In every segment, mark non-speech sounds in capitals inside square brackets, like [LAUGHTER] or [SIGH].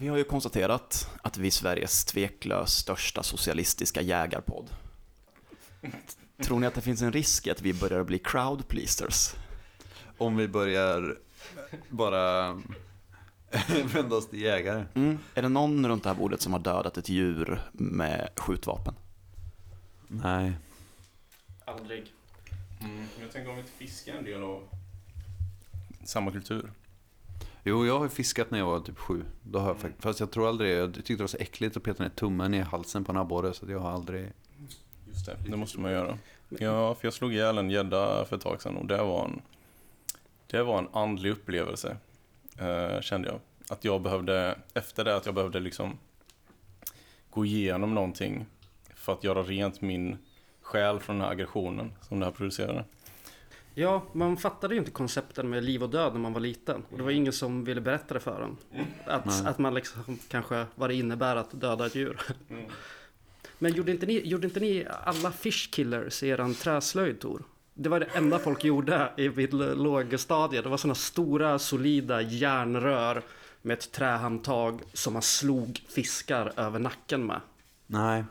Vi har ju konstaterat att vi är Sveriges tveklöst största socialistiska jägarpodd. Tror ni att det finns en risk att vi börjar bli crowd pleasers? Om vi börjar bara vända oss till jägare. Mm. Är det någon runt det här bordet som har dödat ett djur med skjutvapen? Nej. Aldrig. Mm, jag tänker om inte fiska är en del av samma kultur. Jo, jag har fiskat när jag var typ sju. Då har jag, fakt- fast jag tror aldrig, jag tyckte det var så äckligt att peta ner tummen i halsen på en abborre så jag har aldrig... Just det, det måste man göra. Ja, för jag slog ihjäl en gädda för ett tag sedan och det var en, det var en andlig upplevelse, eh, kände jag. Att jag behövde, efter det att jag behövde liksom gå igenom någonting för att göra rent min själ från den här aggressionen som det här producerade. Ja, man fattade ju inte koncepten med liv och död när man var liten. Och det var ingen som ville berätta det för en. Att, Nej. att man liksom kanske vad det innebär att döda ett djur. Men gjorde inte, ni, gjorde inte ni alla fish killers i eran träslöjd Tor? Det var det enda folk gjorde i vid lågstadiet. Det var sådana stora solida järnrör med ett trähandtag som man slog fiskar över nacken med. Nej.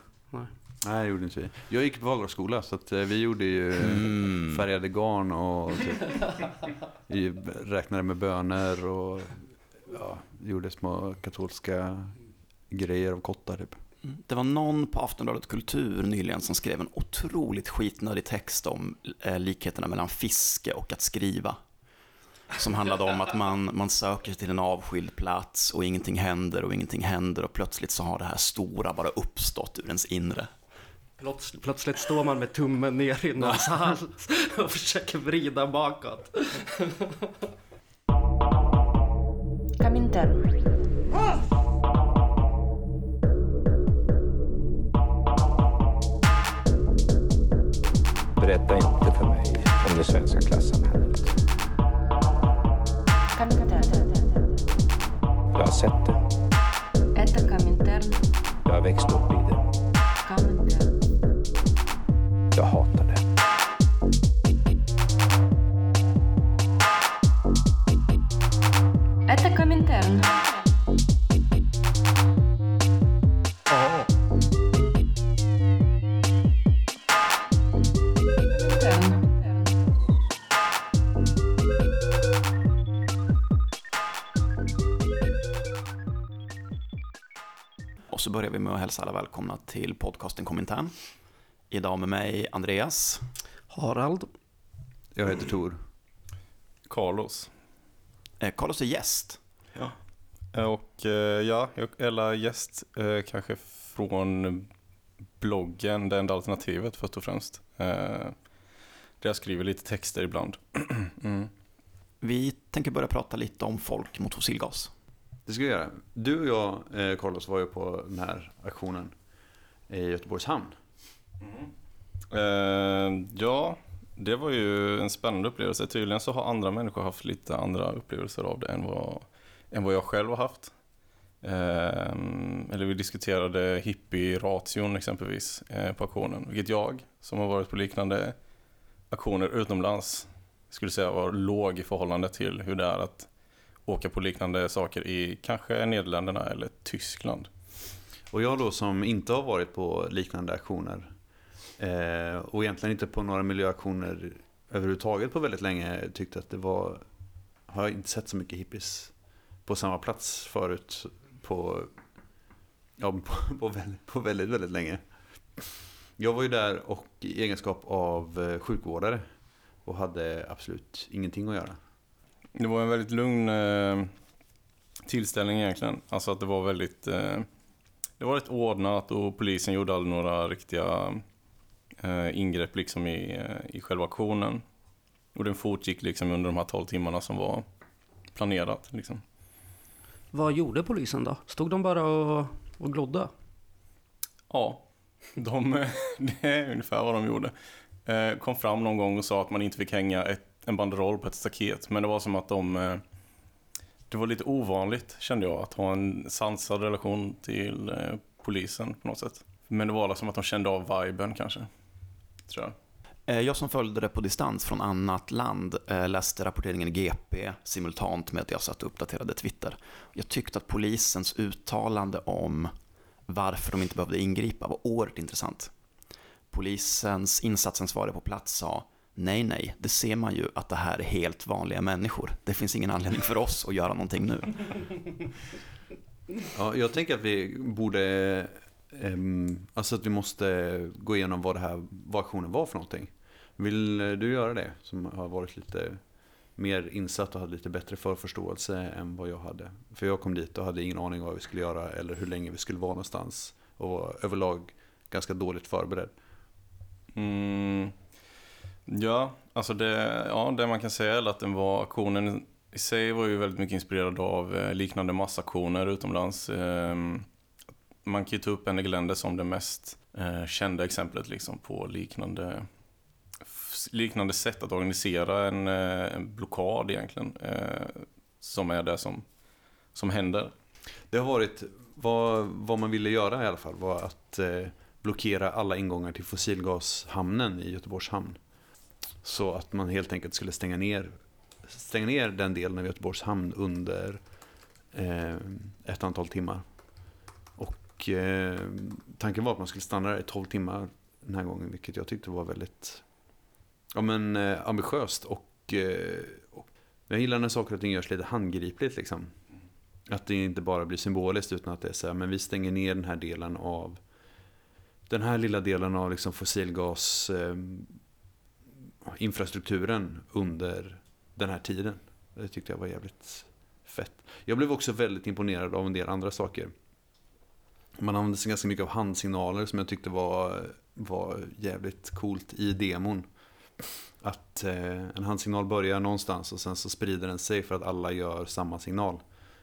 Nej. Det gjorde inte vi. Jag gick på Waldorfskola så att eh, vi gjorde ju Mm. färgade garn och typ, [LAUGHS] räknade med bönor och ja, gjorde små katolska grejer av kottar typ. Det var någon på Aftonbladet Kultur nyligen som skrev en otroligt skitnödig text om eh, likheterna mellan fiske och att skriva. Som handlade om att man, man söker till en avskild plats och ingenting händer och ingenting händer och plötsligt så har det här stora bara uppstått ur ens inre. Plöts, plötsligt står man med tummen ner i någons hals [LAUGHS] och försöker vrida bakåt. Comintern. Berätta inte för mig om det svenska klassamhället. Att hälsa alla välkomna till podcasten Komintern. Idag med mig Andreas. Harald. Jag heter Tor. Carlos. Eh, Carlos är gäst. Och eh, ja, eller gäst eh, kanske från bloggen Det enda alternativet först och främst. Eh, där jag skriver lite texter ibland. [CLEARS THROAT] mm. Vi tänker börja prata lite om folk mot fossilgas. Det ska vi göra. Du och jag, eh, Carlos, var ju på den här aktionen i Göteborgs hamn. Mm. Eh, ja, det var ju en spännande upplevelse. Tydligen så har andra människor haft lite andra upplevelser av det än vad, än vad jag själv har haft. Eh, eller vi diskuterade hippie-ration exempelvis eh, på aktionen. Vilket jag, som har varit på liknande aktioner utomlands, skulle säga var låg i förhållande till hur det är att åka på liknande saker i kanske Nederländerna eller Tyskland. Och jag då som inte har varit på liknande aktioner eh, och egentligen inte på några miljöaktioner överhuvudtaget på väldigt länge tyckte att det var, har jag inte sett så mycket hippies på samma plats förut på, ja, [LAUGHS] på, på, väldigt, på väldigt, väldigt länge. Jag var ju där och i egenskap av eh, sjukvårdare och hade absolut ingenting att göra. Det var en väldigt lugn eh, tillställning egentligen. Alltså att det var väldigt... Eh, det var rätt ordnat och polisen gjorde aldrig några riktiga eh, ingrepp liksom i, eh, i själva aktionen. Och den fortgick liksom under de här 12 timmarna som var planerat. Liksom. Vad gjorde polisen då? Stod de bara och, och glodde? Ja, de, [LAUGHS] det är ungefär vad de gjorde. Eh, kom fram någon gång och sa att man inte fick hänga ett, en banderoll på ett staket. Men det var som att de... Eh, det var lite ovanligt kände jag att ha en sansad relation till eh, polisen på något sätt. Men det var som att de kände av viben kanske. Tror jag. Eh, jag som följde det på distans från annat land läste rapporteringen i GP simultant med att jag satt och uppdaterade Twitter. Jag tyckte att polisens uttalande om varför de inte behövde ingripa var oerhört intressant. Polisens insatsansvarige på plats sa Nej, nej, det ser man ju att det här är helt vanliga människor. Det finns ingen anledning för oss att göra någonting nu. Ja, jag tänker att vi borde, ehm, alltså att vi måste gå igenom vad det här, vad aktionen var för någonting. Vill du göra det? Som har varit lite mer insatt och hade lite bättre förförståelse än vad jag hade. För jag kom dit och hade ingen aning om vad vi skulle göra eller hur länge vi skulle vara någonstans. Och var överlag ganska dåligt förberedd. Mm. Ja, alltså det, ja, det man kan säga är att den var, aktionen i sig var ju väldigt mycket inspirerad av eh, liknande massaktioner utomlands. Ehm, man kan ju ta upp Enne Glende som det mest eh, kända exemplet liksom på liknande, liknande sätt att organisera en, eh, en blockad egentligen. Som är det som, som händer. Det har varit, vad, vad man ville göra i alla fall var att blockera alla ingångar till fossilgashamnen i Göteborgs hamn. Så att man helt enkelt skulle stänga ner, stänga ner den delen av Göteborgs hamn under eh, ett antal timmar. Och eh, tanken var att man skulle stanna där i 12 timmar den här gången, vilket jag tyckte var väldigt ja, men, eh, ambitiöst. Och, eh, och jag gillar när saker och ting görs lite handgripligt. Liksom. Att det inte bara blir symboliskt utan att det är så här, men vi stänger ner den här delen av den här lilla delen av liksom fossilgas eh, infrastrukturen under den här tiden. Det tyckte jag var jävligt fett. Jag blev också väldigt imponerad av en del andra saker. Man använde sig ganska mycket av handsignaler som jag tyckte var, var jävligt coolt i demon. Att eh, en handsignal börjar någonstans och sen så sprider den sig för att alla gör samma signal.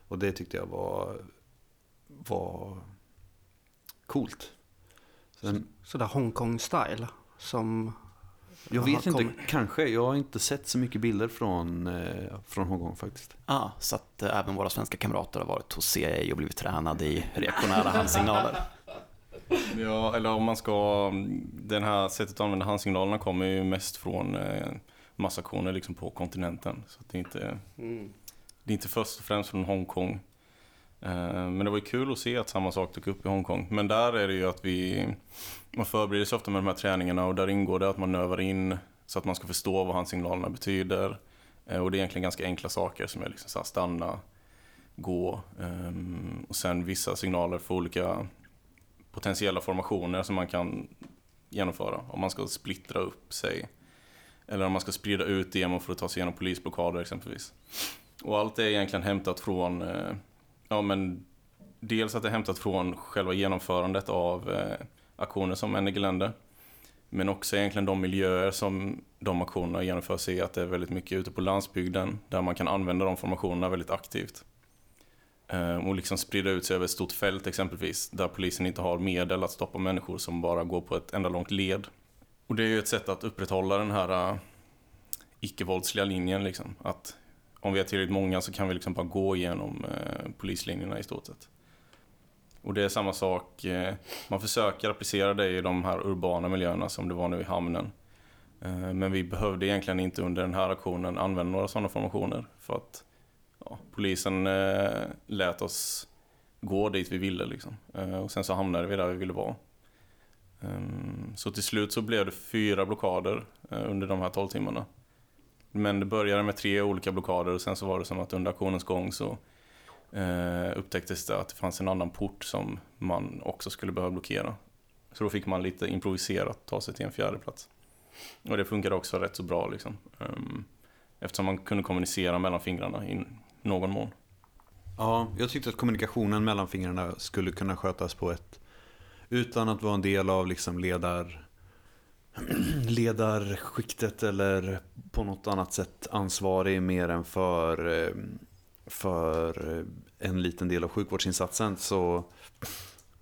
Och det tyckte jag var, var coolt. Sen, Sådär Hongkong-style. Som... jag vet inte, kommit- kanske. Jag har inte sett så mycket bilder från, eh, från Hongkong faktiskt. Ah, så att eh, även våra svenska kamrater har varit hos CIA och blivit tränade i reaktionära handsignaler. [LAUGHS] Ja, eller om man ska... Den här sättet att använda handsignalerna kommer ju mest från eh, massaktioner liksom på kontinenten. Så att det, är inte, Mm. det är inte först och främst från Hongkong. Eh, men det var ju kul att se att samma sak dök upp i Hongkong. Men där är det ju att vi... Man förbereder sig ofta med de här träningarna och där ingår det att man övar in så att man ska förstå vad handsignalerna betyder. Eh, och det är egentligen ganska enkla saker som är liksom så här stanna, gå ehm, och sen vissa signaler för olika potentiella formationer som man kan genomföra. Om man ska splittra upp sig. Eller om man ska sprida ut demon för att ta sig igenom polisblockader exempelvis. Och allt är egentligen hämtat från, eh, ja men dels att det är hämtat från själva genomförandet av eh, aktioner som Enne Länder Men också egentligen de miljöer som de aktionerna genomförs i, att det är väldigt mycket ute på landsbygden där man kan använda de formationerna väldigt aktivt. Eh, och liksom sprida ut sig över ett stort fält exempelvis, där polisen inte har medel att stoppa människor som bara går på ett enda långt led. Och det är ju ett sätt att upprätthålla den här eh, icke-våldsliga linjen liksom. Att om vi är tillräckligt många så kan vi liksom bara gå igenom eh, polislinjerna i stort sett. Och det är samma sak, eh, man försöker applicera det i de här urbana miljöerna som det var nu i hamnen. Eh, men vi behövde egentligen inte under den här aktionen använda några sådana formationer för att ja, polisen eh, lät oss gå dit vi ville liksom. Och sen så hamnade vi där vi ville vara. Ehm, så till slut så blev det fyra blockader under de här 12 timmarna. Men det började med tre olika blockader och sen så var det som att under aktionens gång så eh, upptäcktes det att det fanns en annan port som man också skulle behöva blockera. Så då fick man lite improviserat ta sig till en fjärde plats. Och det funkade också rätt så bra liksom. Ehm, eftersom man kunde kommunicera mellan fingrarna i någon mån. Ja, jag tyckte att kommunikationen mellan fingrarna skulle kunna skötas på ett utan att vara en del av liksom ledar ledarskiktet eller på något annat sätt ansvarig mer än för, eh, för eh, en liten del av sjukvårdsinsatsen så,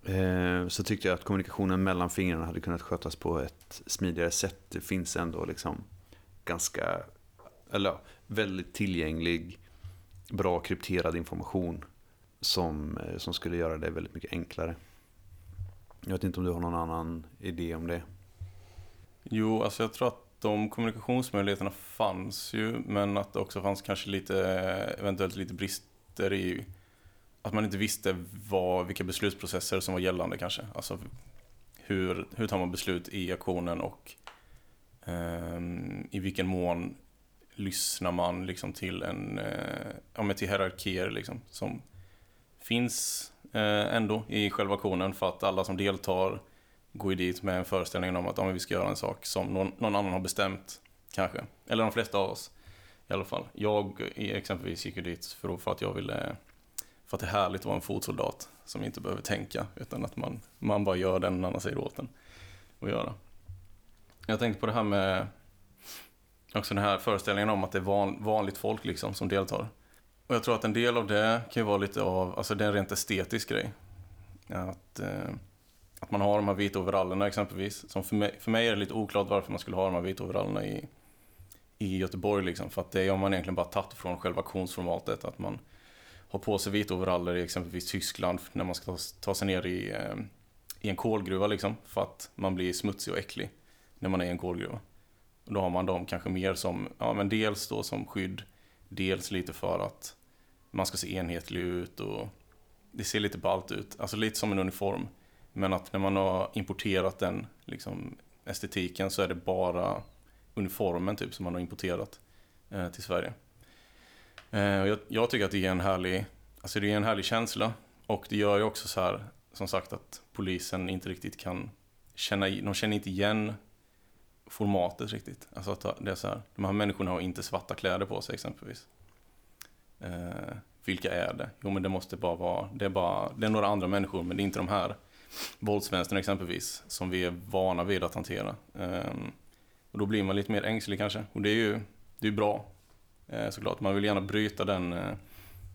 eh, så tyckte jag att kommunikationen mellan fingrarna hade kunnat skötas på ett smidigare sätt. Det finns ändå liksom ganska, eller ja, väldigt tillgänglig bra krypterad information som, som skulle göra det väldigt mycket enklare. Jag vet inte om du har någon annan idé om det. Jo, alltså jag tror att de kommunikationsmöjligheterna fanns ju, men att det också fanns kanske lite, eventuellt lite brister i att man inte visste vad, vilka beslutsprocesser som var gällande kanske. Alltså hur, hur tar man beslut i aktionen och eh, i vilken mån lyssnar man liksom till en, eh, ja men till hierarkier liksom som finns eh, ändå i själva aktionen för att alla som deltar går ju dit med en föreställning om att ja, vi ska göra en sak som någon, någon annan har bestämt kanske. Eller de flesta av oss i alla fall. Jag exempelvis gick ju dit för, för att jag ville för att det är härligt att vara en fotsoldat som inte behöver tänka utan att man, man bara gör den någon annan säger åt en att göra. Jag tänkte på det här med också den här föreställningen om att det är van, vanligt folk liksom som deltar. Och jag tror att en del av det kan ju vara lite av, alltså det är en rent estetisk grej. Att, eh, att man har de här vita overallerna exempelvis. Som för mig, för mig är det lite oklart varför man skulle ha de här vita overallerna i, i Göteborg liksom. För att det har man egentligen bara tagit från själva auktionsformatet. Att man har på sig vita overaller i exempelvis Tyskland när man ska ta, sig ner i, eh, i en kolgruva liksom. För att man blir smutsig och äcklig när man är i en kolgruva. Och då har man dem kanske mer som, ja men dels då som skydd, dels lite för att man ska se enhetlig ut och det ser lite ballt ut. Alltså lite som en uniform. Men att när man har importerat den liksom, estetiken så är det bara uniformen typ som man har importerat eh, till Sverige. Eh, och jag, jag tycker att det är en härlig, alltså det är en härlig känsla. Och det gör ju också så här, som sagt att polisen inte riktigt kan känna, de känner inte igen formatet riktigt. Alltså att det är så här, de här människorna har inte svarta kläder på sig exempelvis. Eh, vilka är det? Jo men det måste bara vara, det är bara, det är några andra människor men det är inte de här våldsvänstern exempelvis som vi är vana vid att hantera. Ehm, och då blir man lite mer ängslig kanske. Och det är ju det är bra eh, såklart. Man vill gärna bryta den, eh,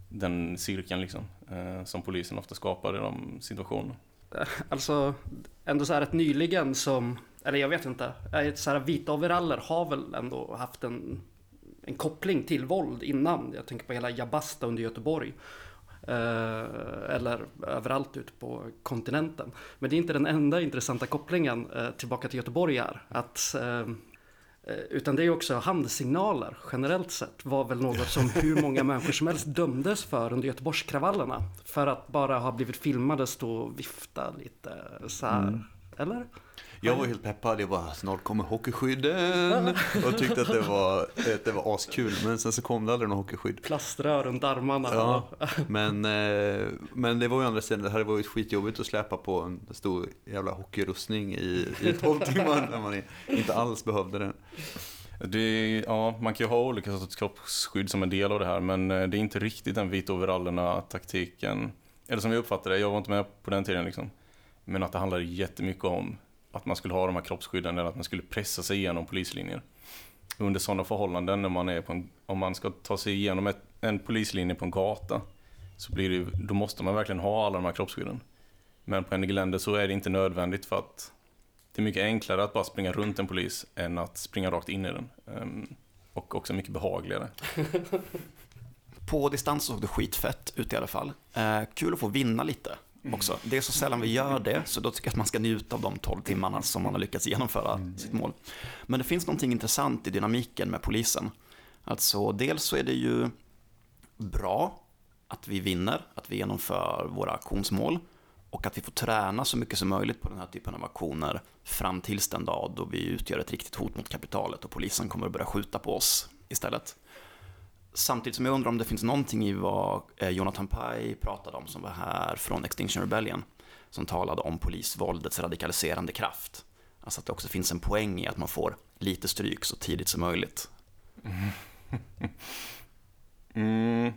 den cirkeln liksom, eh, som polisen ofta skapar i de situationerna. Alltså, ändå så här rätt nyligen som, eller jag vet inte, så här vita overaller har väl ändå haft en, en koppling till våld innan. Jag tänker på hela Jabasta under Göteborg. Eh, eller överallt ute på kontinenten. Men det är inte den enda intressanta kopplingen eh, tillbaka till Göteborg är. Att, eh, utan det är också handsignaler generellt sett var väl något som hur många människor som helst dömdes för under Göteborgskravallerna. För att bara ha blivit filmade stå och vifta lite så här. Eller? Jag var helt peppad, jag bara snart kommer hockeyskydden och tyckte att det var, att det var askul men sen så kom det aldrig någon hockeyskydd. Plaströr runt armarna. Ja, men, eh, men det var ju andra sidan, det hade varit skitjobbigt att släpa på en stor jävla hockeyrustning i, i 12 timmar när man inte alls behövde den. Det, ja, man kan ju ha olika sorters kroppsskydd som en del av det här, men eh, det är inte riktigt den vita overallerna taktiken. Eller som jag uppfattade det, jag var inte med på den tiden liksom. Men att det handlade jättemycket om att man skulle ha de här kroppsskydden eller att man skulle pressa sig igenom polislinjer. Under sådana förhållanden, när man är på en, om man ska ta sig igenom ett, en polislinje på en gata, så blir det, då måste man verkligen ha alla de här kroppsskydden. Men på en länder så är det inte nödvändigt för att det är mycket enklare att bara springa runt en polis än att springa rakt in i den. Ehm, och också mycket behagligare. [LAUGHS] På distans såg det skitfett ut i alla fall. Eh, kul att få vinna lite också. Det är så sällan vi gör det, så då tycker jag att man ska njuta av de 12 timmarna som man har lyckats genomföra sitt mål. Men det finns någonting intressant i dynamiken med polisen. Alltså, dels så är det ju bra att vi vinner, att vi genomför våra aktionsmål och att vi får träna så mycket som möjligt på den här typen av aktioner fram tills den dag då vi utgör ett riktigt hot mot kapitalet och polisen kommer att börja skjuta på oss istället. Samtidigt som jag undrar om det finns någonting i vad eh, Jonathan Pai pratade om som var här från Extinction Rebellion. Som talade om polisvåldets radikaliserande kraft. Alltså att det också finns en poäng i att man får lite stryk så tidigt som möjligt. [LAUGHS] Mm,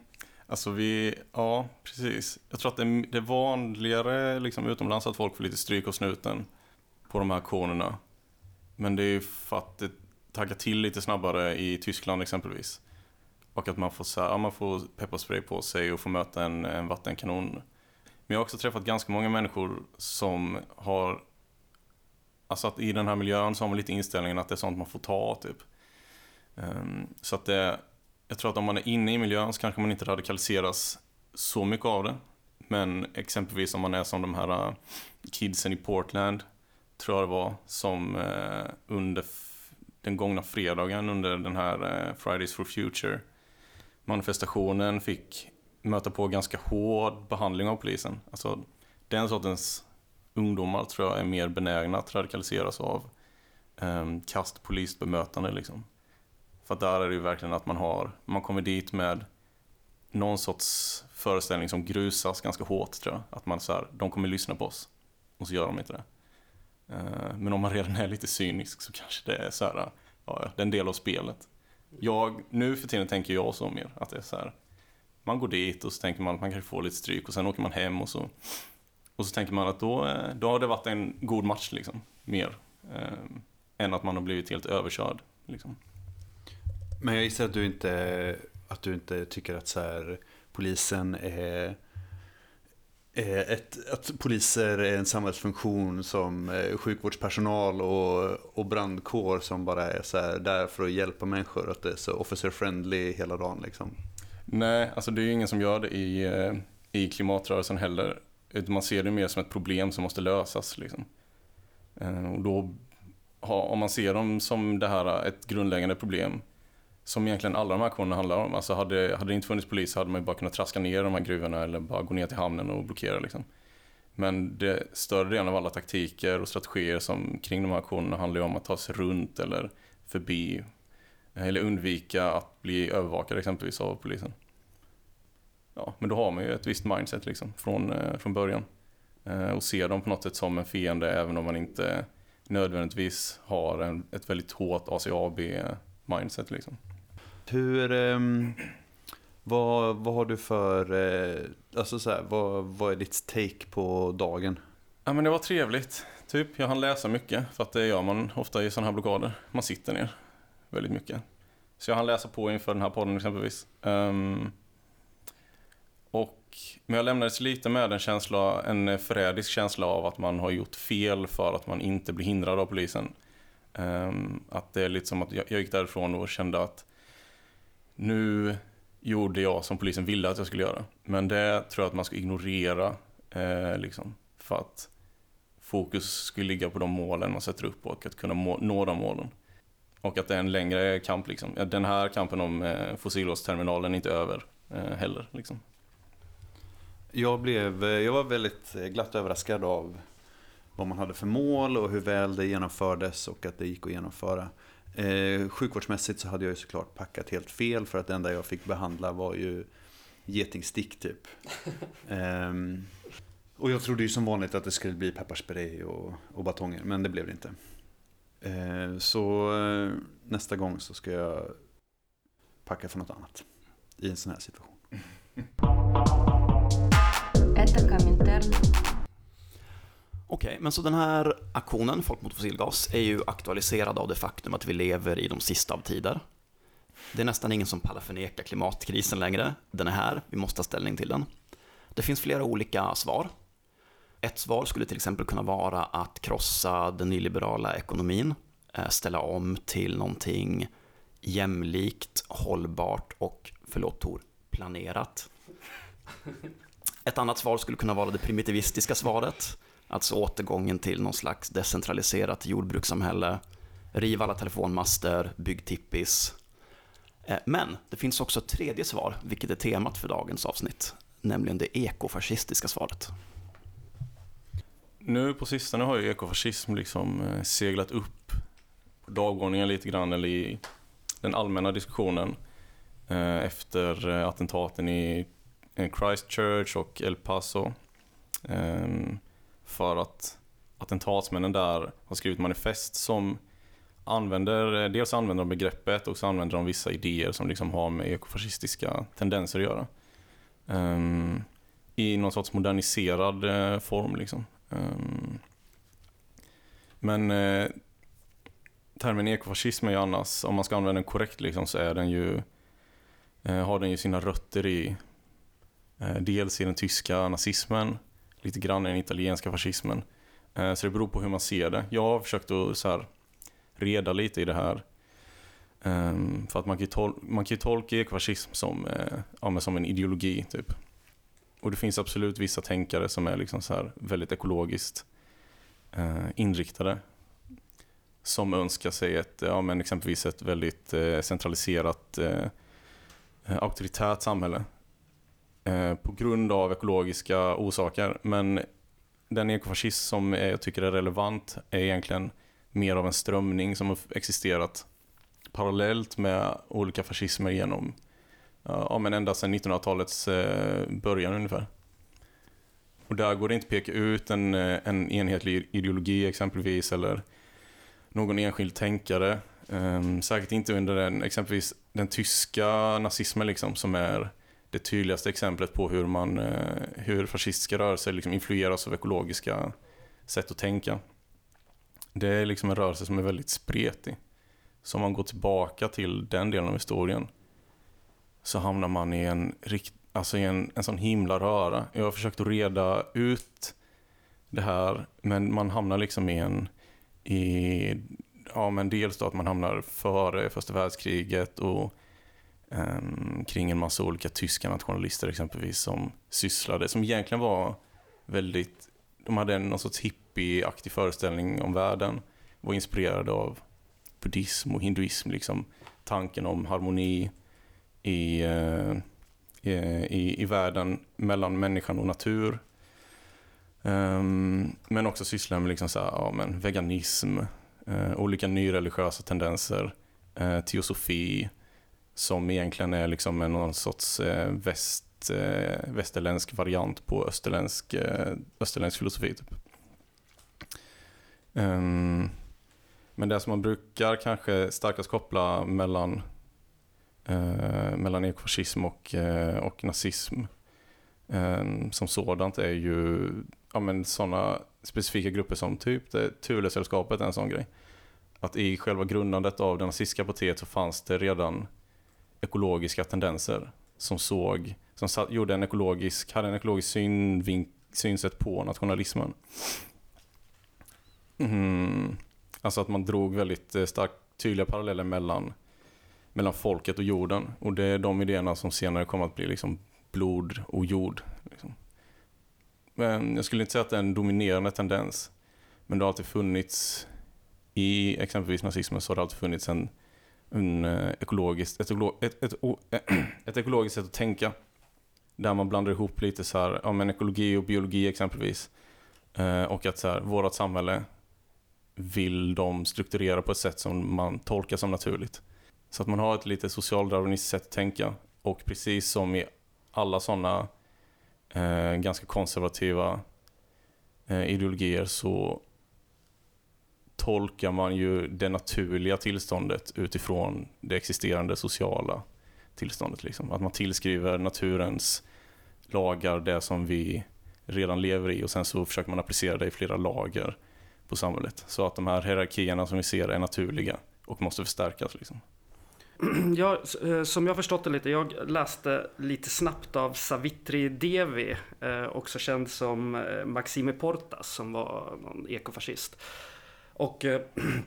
alltså vi, ja precis. Jag tror att det är, det är vanligare liksom, utomlands att folk får lite stryk av snuten på de här aktionerna. Men det är ju för att det taggar till lite snabbare i Tyskland exempelvis. Och att man får, så här, ja, man får pepparspray på sig och får möta en, en vattenkanon. Men jag har också träffat ganska många människor som har Alltså att i den här miljön så har man lite inställningen att det är sånt man får ta typ. Ehm, så att det, jag tror att om man är inne i miljön så kanske man inte radikaliseras så mycket av det. Men exempelvis om man är som de här äh, kidsen i Portland, tror jag det var, som äh, under den gångna fredagen under den här äh, Fridays for Future manifestationen fick möta på ganska hård behandling av polisen. Alltså den sortens ungdomar tror jag är mer benägna att radikaliseras av um, kast polisbemötande liksom. För att där är det ju verkligen att man har, man kommer dit med någon sorts föreställning som grusas ganska hårt tror jag. Att man så här, de kommer lyssna på oss. Och så gör de inte det. Eh, Men om man redan är lite cynisk så kanske det är så här, ja, det är en del av spelet. Jag, nu för tiden tänker jag så mer, att det är så här, man går dit och så tänker man att man kanske får lite stryk och sen åker man hem och så, och så tänker man att då, eh, då har det varit en god match liksom, mer. Eh, än att man har blivit helt överkörd. Liksom. Men jag gissar att du inte, att du inte tycker att så här, polisen är Eh, ett, att poliser är en samhällsfunktion som eh, sjukvårdspersonal och, och brandkår som bara är så här, där för att hjälpa människor. Att det är så officer friendly hela dagen liksom. Nej, alltså det är ju ingen som gör det i, eh, i klimatrörelsen heller. Man ser det mer som ett problem som måste lösas. Liksom. Och då, om man ser dem som det här, ett grundläggande problem, som egentligen alla de här aktionerna handlar om. Alltså hade, hade det inte funnits polis så hade man ju bara kunnat traska ner de här gruvorna eller bara gå ner till hamnen och blockera. Liksom. Men det större delen av alla taktiker och strategier som kring de här aktionerna handlar ju om att ta sig runt eller förbi eller undvika att bli övervakad exempelvis av polisen. Ja, men då har man ju ett visst mindset liksom från, eh, från början. Eh, och ser dem på något sätt som en fiende även om man inte nödvändigtvis har en, ett väldigt hårt ACAB-mindset liksom. Hur, ehm, vad, vad har du för, eh, alltså så här, vad, vad är ditt take på dagen? Ja men det var trevligt. Typ, jag hann läsa mycket för att det gör man ofta i sådana här blockader. Man sitter ner väldigt mycket. Så jag hann läsa på inför den här podden exempelvis. Um, och, men jag lämnades lite med en känsla, en förrädisk känsla av att man har gjort fel för att man inte blir hindrad av polisen. Um, att det är lite som att jag, jag gick därifrån och kände att nu gjorde jag som polisen ville att jag skulle göra. Men det tror jag att man ska ignorera. Eh, liksom, för att fokus skulle ligga på de målen man sätter upp och att kunna må- nå de målen. Och att det är en längre kamp liksom. Den här kampen om eh, fossilgasterminalen är inte över eh, heller liksom. Jag, blev, eh, jag var väldigt eh, glatt överraskad av vad man hade för mål och hur väl det genomfördes och att det gick att genomföra. Eh, sjukvårdsmässigt så hade jag ju såklart packat helt fel för att det enda jag fick behandla var ju getingstick typ. [LAUGHS] Ehm, och jag trodde ju som vanligt att det skulle bli pepparspray och, och batonger, men det blev det inte. Eh, så eh, nästa gång så ska jag packa för något annat i en sån här situation. Okej, okay, men så den här aktionen, Folk mot fossilgas, är ju aktualiserad av det faktum att vi lever i de sista av tider. Det är nästan ingen som pallar förneka klimatkrisen längre. Den är här, vi måste ta ställning till den. Det finns flera olika svar. Ett svar skulle till exempel kunna vara att krossa den nyliberala ekonomin, eh, ställa om till någonting jämlikt, hållbart och, förlåt Tor, planerat. Ett annat svar skulle kunna vara det primitivistiska svaret alltså återgången till någon slags decentraliserat jordbrukssamhälle, riv alla telefonmaster, bygg tippis. Eh, men det finns också ett tredje svar, vilket är temat för dagens avsnitt, nämligen det ekofascistiska svaret. Nu på sistone har ju ekofascism liksom eh, seglat upp på dagordningen lite grann, eller i den allmänna diskussionen eh, efter attentaten i Christchurch och El Paso. Ehm, för att attentatsmännen där har skrivit manifest som använder, eh, dels använder de begreppet och så använder de vissa idéer som liksom har med ekofascistiska tendenser att göra. Um, I någon sorts moderniserad uh, form liksom. Um, Men uh, termen ekofascism är ju annars, om man ska använda den korrekt liksom, så är den ju, uh, har den ju sina rötter i dels i den tyska nazismen, lite grann i den italienska fascismen. Eh, så det beror på hur man ser det. Jag har försökt att så här, reda lite i det här. Ehm, för att man kan ju, tol- man kan ju tolka ekofascism som, eh, ja, men som en ideologi typ. Och det finns absolut vissa tänkare som är liksom så här väldigt ekologiskt eh, inriktade. som önskar sig ett, ja men exempelvis ett väldigt eh, centraliserat eh, auktoritärt samhälle. Eh, på grund av ekologiska orsaker. Men den ekofascism som jag tycker är relevant är egentligen mer av en strömning som har existerat parallellt med olika fascismer genom, ja men ända sedan 1900-talets eh, början ungefär. Och där går det inte att peka ut en, eh, en enhetlig ideologi exempelvis eller någon enskild tänkare. Um, säkert inte under den, exempelvis den tyska nazismen liksom, som är det tydligaste exemplet på hur, man, eh, hur fascistiska rörelser liksom influeras av ekologiska sätt att tänka. Det är liksom en rörelse som är väldigt spretig. Så om man går tillbaka till den delen av historien så hamnar man i en, rikt, alltså i en, en sån himla röra. Jag har försökt att reda ut det här, men man hamnar liksom i en i, ja men dels då att man hamnar före första världskriget och Ehm, kring en massa olika tyska nationalister exempelvis som sysslade, som egentligen var väldigt, de hade någon sorts hippieaktig föreställning om världen, var inspirerade av buddhism och hinduism, liksom tanken om harmoni i, eh, i, i världen mellan människan och natur. Ehm, men också syssla med liksom så här, ja, men veganism, eh, olika nyreligiösa tendenser, eh, teosofi, som egentligen är liksom en någon sorts eh, väst, eh, västerländsk variant på österländsk, eh, österländsk filosofi. Typ. Um, men det som man brukar kanske starkast koppla mellan, mellan ekofascism och, och nazism ehm, som sådant är ju ja, men sådana specifika grupper som typ Thulesällskapet är en sån grej. Att i själva grundandet av det nazistiska partiet så fanns det redan ekologiska tendenser som såg, som satt, gjorde en ekologisk, hade en ekologisk synvink, synsätt på nationalismen. Mm. Alltså att man drog väldigt eh, starkt tydliga paralleller mellan, mellan folket och jorden. Och det är de idéerna som senare kom att bli liksom blod och jord. Liksom. Men jag skulle inte säga att det är en dominerande tendens. Men det har alltid funnits, i exempelvis nazismen så har det alltid funnits en, en eh, ekologisk, ett, ett, ett, [CLEARS THROAT] ett, ekologiskt sätt att tänka. Där man blandar ihop lite så här, ja men ekologi och biologi exempelvis. Eh, och att så här, vårat samhälle vill de strukturera på ett sätt som man tolkar som naturligt. Så att man har ett lite socialdarwinistiskt sätt att tänka. Och precis som i alla sådana eh, ganska konservativa eh, ideologier så tolkar man ju det naturliga tillståndet utifrån det existerande sociala tillståndet. Liksom. Att man tillskriver naturens lagar det som vi redan lever i och sen så försöker man applicera det i flera lager på samhället. Så att de här hierarkierna som vi ser är naturliga och måste förstärkas. Liksom. [CLEARS THROAT] Jag, eh, som jag förstått det lite, jag läste lite snabbt av Savitri Devi, eh, också känd som eh, Maxime Portas, som var någon ekofascist. Och eh,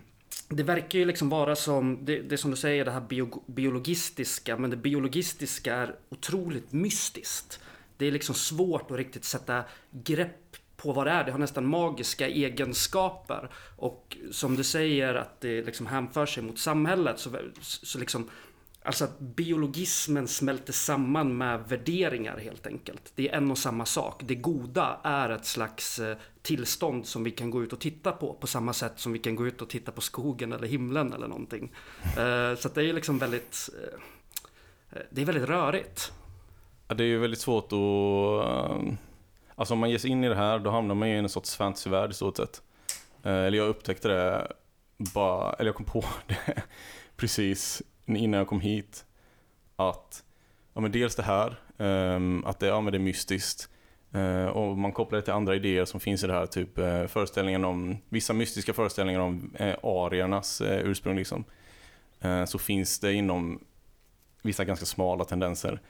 [CLEARS THROAT] det verkar ju liksom vara som, det, det som du säger, det här bio, biologistiska, men det biologistiska är otroligt mystiskt. Det är liksom svårt att riktigt sätta grepp på vad det är. Det har nästan magiska egenskaper. Och som du säger att det liksom hänför sig mot samhället så, så liksom Alltså att biologismen smälter samman med värderingar helt enkelt. Det är en och samma sak. Det goda är ett slags eh, tillstånd som vi kan gå ut och titta på. På samma sätt som vi kan gå ut och titta på skogen eller himlen eller någonting. Eh, så det är liksom väldigt... Eh, det är väldigt rörigt. Ja, det är ju väldigt svårt att Alltså om man ger sig in i det här, då hamnar man ju i en sorts fantasyvärld i stort sett. Eller jag upptäckte det bara, eller jag kom på [LAUGHS] det precis innan jag kom hit. Att, ja men dels det här, um, att det, ja, men det är mystiskt. Uh, och man kopplar det till andra idéer som finns i det här, typ uh, föreställningen om, vissa mystiska föreställningar om uh, ariernas uh, ursprung liksom. så finns det inom vissa ganska smala tendenser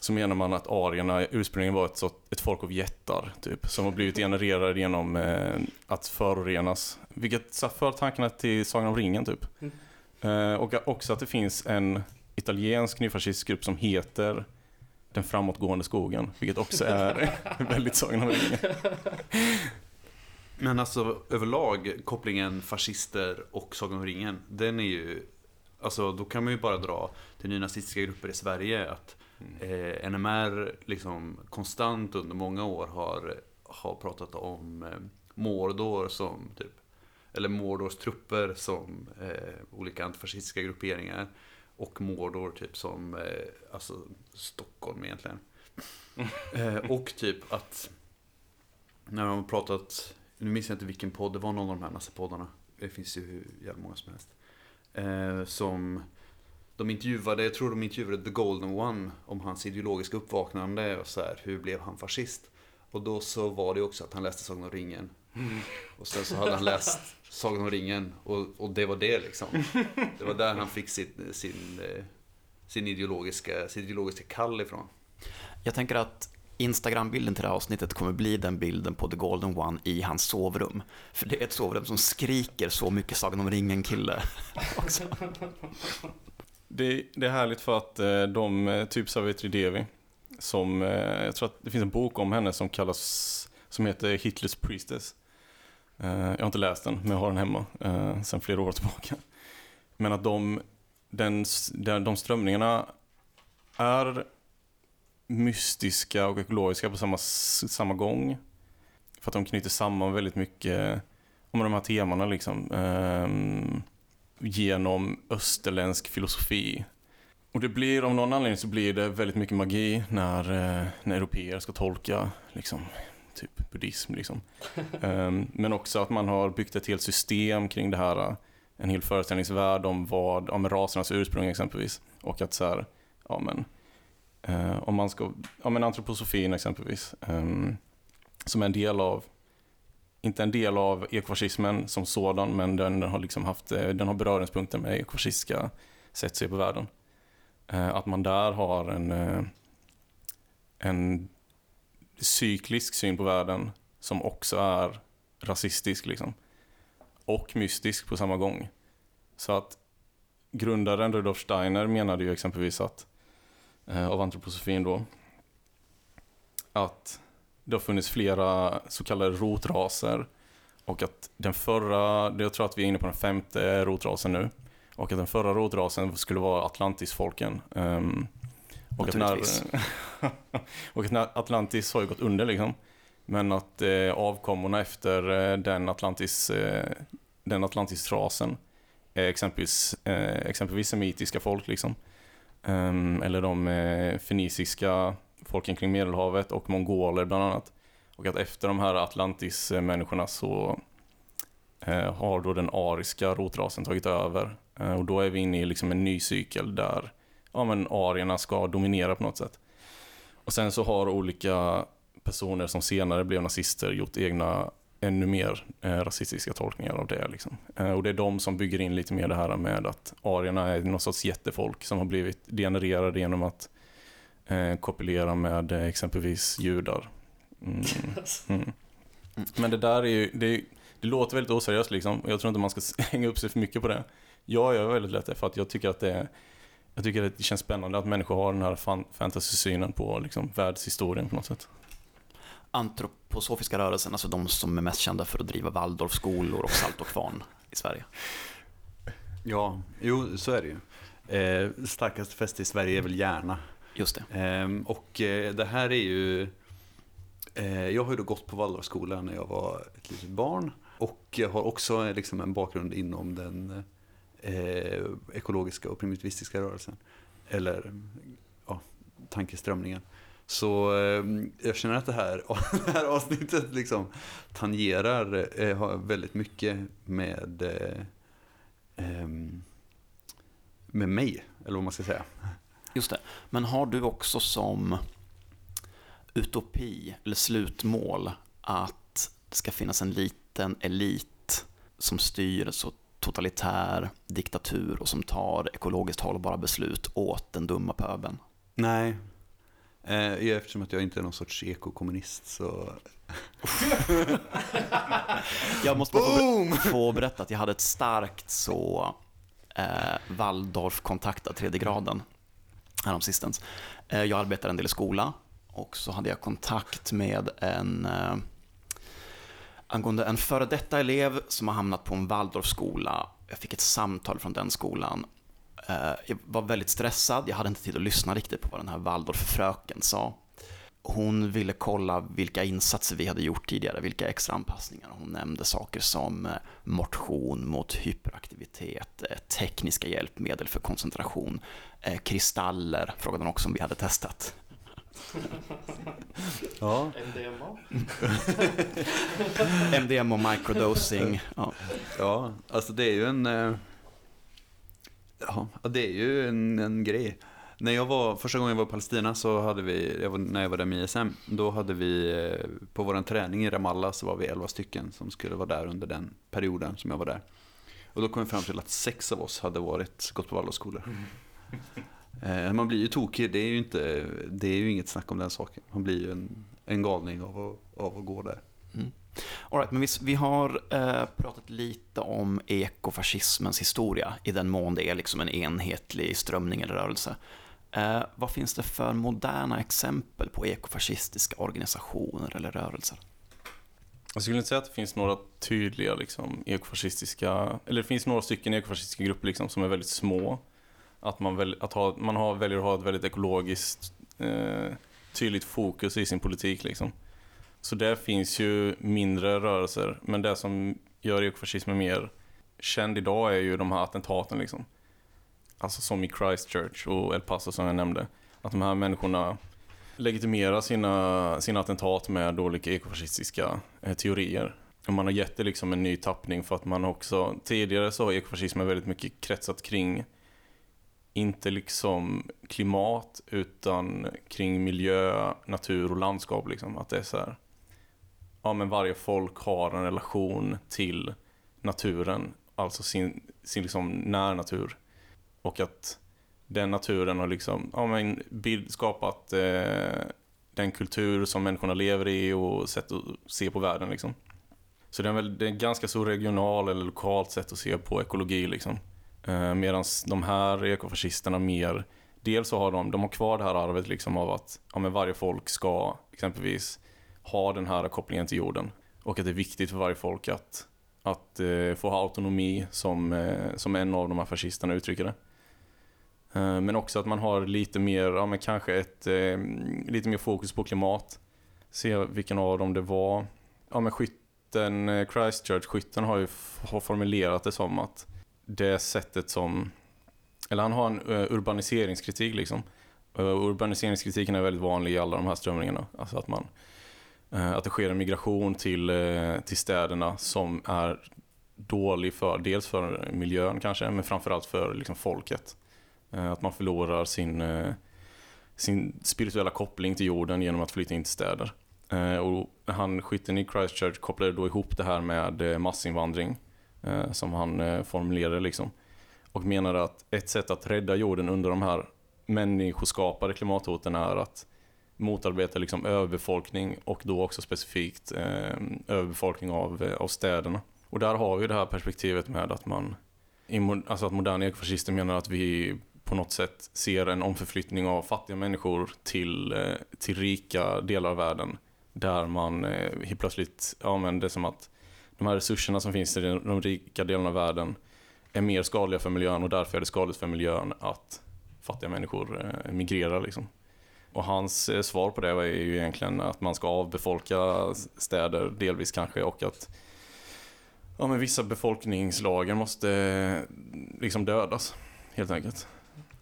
så menar man att arierna ursprungligen var ett, ett folk av jättar, typ, som har blivit genererade genom eh, att förorenas. Vilket för tankarna till Sagan om ringen, typ. Mm. Eh, och också att det finns en italiensk nyfascistisk grupp som heter Den framåtgående skogen, vilket också är [LAUGHS] väldigt Sagan om ringen. Men alltså överlag, kopplingen fascister och Sagan om ringen, den är ju... Alltså då kan man ju bara dra till nynazistiska grupper i Sverige att eh, NMR liksom konstant under många år har, har pratat om eh, Mordor som typ eller Mordors trupper som eh, olika antifascistiska grupperingar och Mordor typ som eh, alltså Stockholm egentligen. [LAUGHS] eh, och typ att när de har pratat, nu minns jag inte vilken podd, det var någon av de här NASA-poddarna. Det finns ju hur jävla många som helst. Eh, som de intervjuade, jag tror de intervjuade The Golden One om hans ideologiska uppvaknande och så här, hur blev han fascist? Och då så var det också att han läste Sagan om ringen. Och sen så hade han läst Sagan om ringen och, och det var det liksom. Det var där han fick sin, sin, eh, sin ideologiska, sin ideologiska kall ifrån. Jag tänker att Instagram-bilden till det här avsnittet kommer bli den bilden på The Golden One i hans sovrum. För det är ett sovrum som skriker så mycket Sagan om ringen-kille. [LAUGHS] Det, det är härligt för att eh, de, eh, typ Savitri Devi, som, jag tror att det finns en bok om henne som kallas, som heter Hitlers Priestess. Eh, jag har inte läst den, men jag har den hemma eh, sedan flera år tillbaka. Men att de, den, de, strömningarna är mystiska och ekologiska på samma, samma gång. För att de knyter samman väldigt mycket om de här temana liksom. Ehm, genom österländsk filosofi. Och det blir, av någon anledning så blir det väldigt mycket magi när, eh, när europeer ska tolka liksom, typ buddhism. Liksom. [LAUGHS] Ehm, men också att man har byggt ett helt system kring det här. En hel föreställningsvärld om vad, om rasernas ursprung exempelvis. Och att så här, ja men, eh, om man ska, ja men antroposofin exempelvis. ehm, som är en del av, inte en del av ekofascismen som sådan, men den har liksom haft, eh, den har beröringspunkter med ekofascistiska sätt att se på världen. Eh, Att man där har en, eh, en cyklisk syn på världen som också är rasistisk liksom. Och mystisk på samma gång. Så att grundaren Rudolf Steiner menade ju exempelvis att, eh, av antroposofin då, att det har funnits flera så kallade rotraser och att den förra, jag tror att vi är inne på den femte rotrasen nu, och att den förra rotrasen skulle vara Atlantisfolken. Um, och, att [LAUGHS] och att Atlantis har ju gått under liksom. Men att eh, avkommorna efter eh, den, Atlantis, eh, den Atlantisrasen är exempelvis, eh, exempelvis semitiska folk liksom. Ehm, eller de eh, feniciska folken kring Medelhavet och mongoler bland annat. Och att efter de här Atlantis-människorna så eh, har då den ariska rotrasen tagit över. Eh, och då är vi inne i liksom en ny cykel där ja, men arierna ska dominera på något sätt. Och sen så har olika personer som senare blev nazister gjort egna ännu mer eh, rasistiska tolkningar av det. Liksom. Eh, och det är de som bygger in lite mer det här med att arierna är någon sorts jättefolk som har blivit degenererade genom att eh, kopulera med eh, exempelvis judar. Mm. Mm. Men det där är ju, det, det låter väldigt oseriöst liksom. och Jag tror inte man ska [LAUGHS] hänga upp sig för mycket på det. Jag gör väldigt lätt det för att jag tycker att det är jag tycker att det känns spännande att människor har den här fan, fantasy-synen på liksom, världshistorien på något sätt. Antroposofiska rörelsen, alltså de som är mest kända för att driva Waldorfskolor och Salt och Kvarn i Sverige. Ja, jo så är det ju. Eh, starkaste fäste i Sverige är väl Järna. Just det. Ehm, och eh, det här är ju... Eh, jag har ju då gått på Waldorfskolan när jag var ett litet barn. Och jag har också eh, liksom en bakgrund inom den eh, ekologiska och primitivistiska rörelsen. Eller ja, tankeströmningen. Så eh, jag känner att det här, [LAUGHS] det här avsnittet liksom tangerar eh, väldigt mycket med, eh, med mig, eller vad man ska säga. Just det. Men har du också som utopi eller slutmål att det ska finnas en liten elit som styr så totalitär diktatur och som tar ekologiskt hållbara beslut åt den dumma pöbeln? Nej. Eh, eftersom att jag inte är någon sorts ekokommunist så... [LAUGHS] Jag måste bara få, berätta att jag hade ett starkt så eh, Waldorf-kontakt av tredje graden häromsistens. Eh, jag arbetar en del i skola och så hade jag kontakt med en, eh, angående en före detta elev som har hamnat på en Waldorfskola. Jag fick ett samtal från den skolan. Eh, jag var väldigt stressad, jag hade inte tid att lyssna riktigt på vad den här Waldorffröken sa. Hon ville kolla vilka insatser vi hade gjort tidigare, vilka extra anpassningar. Hon nämnde saker som eh, motion mot hyperaktivitet, eh, tekniska hjälpmedel för koncentration, kristaller frågade hon också om vi hade testat. [LAUGHS] Ja, MDMA? MDM och microdosing. Ja. ja alltså det är ju en... eh, Ja, det är ju en, en grej. När jag var, första gången jag var i Palestina så hade vi, jag var, när jag var där med ISM, då hade vi eh, på vår träning i Ramallah så var vi 11 stycken som skulle vara där under den perioden som jag var där. Och då kom vi fram till att sex av oss hade varit, gått på Waldorfskolor. Eh, [LAUGHS] Man blir ju tokig, det är ju, inte, det är ju inget snack om den saken. Man blir ju en, en galning av att, av att gå där. All right, men vi, vi har eh, pratat lite om ekofascismens historia i den mån det är liksom en enhetlig strömning eller rörelse. Eh, vad finns det för moderna exempel på ekofascistiska organisationer eller rörelser? Jag skulle inte säga att det finns några tydliga liksom, ekofascistiska, eller det finns några stycken ekofascistiska grupper liksom, som är väldigt små. Att man, väl, att ha, man har, väljer att ha ett väldigt ekologiskt eh, tydligt fokus i sin politik. Liksom. Så där finns ju mindre rörelser, men det som gör ekofascismen mer känd idag är ju de här attentaten. Liksom. Alltså som i Christchurch och El Paso som jag nämnde. Att de här människorna legitimerar sina, sina attentat med olika ekofascistiska eh, teorier. Och man har gett det liksom en ny tappning för att man också, tidigare så har ekofascismen väldigt mycket kretsat kring inte liksom klimat utan kring miljö, natur och landskap liksom. Att det är så här, ja men varje folk har en relation till naturen, alltså sin, sin liksom närnatur. Och att den naturen har liksom, ja men bild, skapat eh, den kultur som människorna lever i och sätt att se på världen liksom. Så det är, väl, det är en ganska så regional eller lokalt sätt att se på ekologi liksom. Eh, Medan de här ekofascisterna mer, dels så har de, de har kvar det här arvet liksom av att ja, men varje folk ska exempelvis ha den här kopplingen till jorden. Och att det är viktigt för varje folk att, att eh, få ha autonomi som, eh, som en av de här fascisterna uttrycker det. Eh, Men också att man har lite mer, ja men kanske ett, eh, lite mer fokus på klimat. Se vilken av dem det var. Ja men skytten, eh, Christchurch-skytten har ju har formulerat det som att det sättet som, eller han har en eh, urbaniseringskritik liksom. Eh, Urbaniseringskritiken är väldigt vanlig i alla de här strömningarna. Alltså att man, eh, att det sker en migration till, till städerna som är dålig för, dels för miljön kanske, men framförallt för liksom folket. Att man förlorar sin, sin spirituella koppling till jorden genom att flytta in till städer. Och han, skytten i Christchurch kopplade då ihop det här med massinvandring Eh, som han eh, formulerade liksom. Och menade att ett sätt att rädda jorden under de här människoskapade klimathoten är att motarbeta liksom överbefolkning och då också specifikt eh, överbefolkning av, eh, av städerna. Och där har vi det här perspektivet med att man alltså att moderna ekofascister menar att vi på något sätt ser en omförflyttning av fattiga människor till, eh, till rika delar av världen. Där man eh, helt plötsligt, ja men det är som att de här resurserna som finns i de, rika delarna av världen är mer skadliga för miljön och därför är det skadligt för miljön att fattiga människor eh, migrerar liksom. Och hans eh, svar på det är ju egentligen att man ska avbefolka städer delvis kanske och att ja, men vissa befolkningslager måste eh, liksom dödas helt enkelt.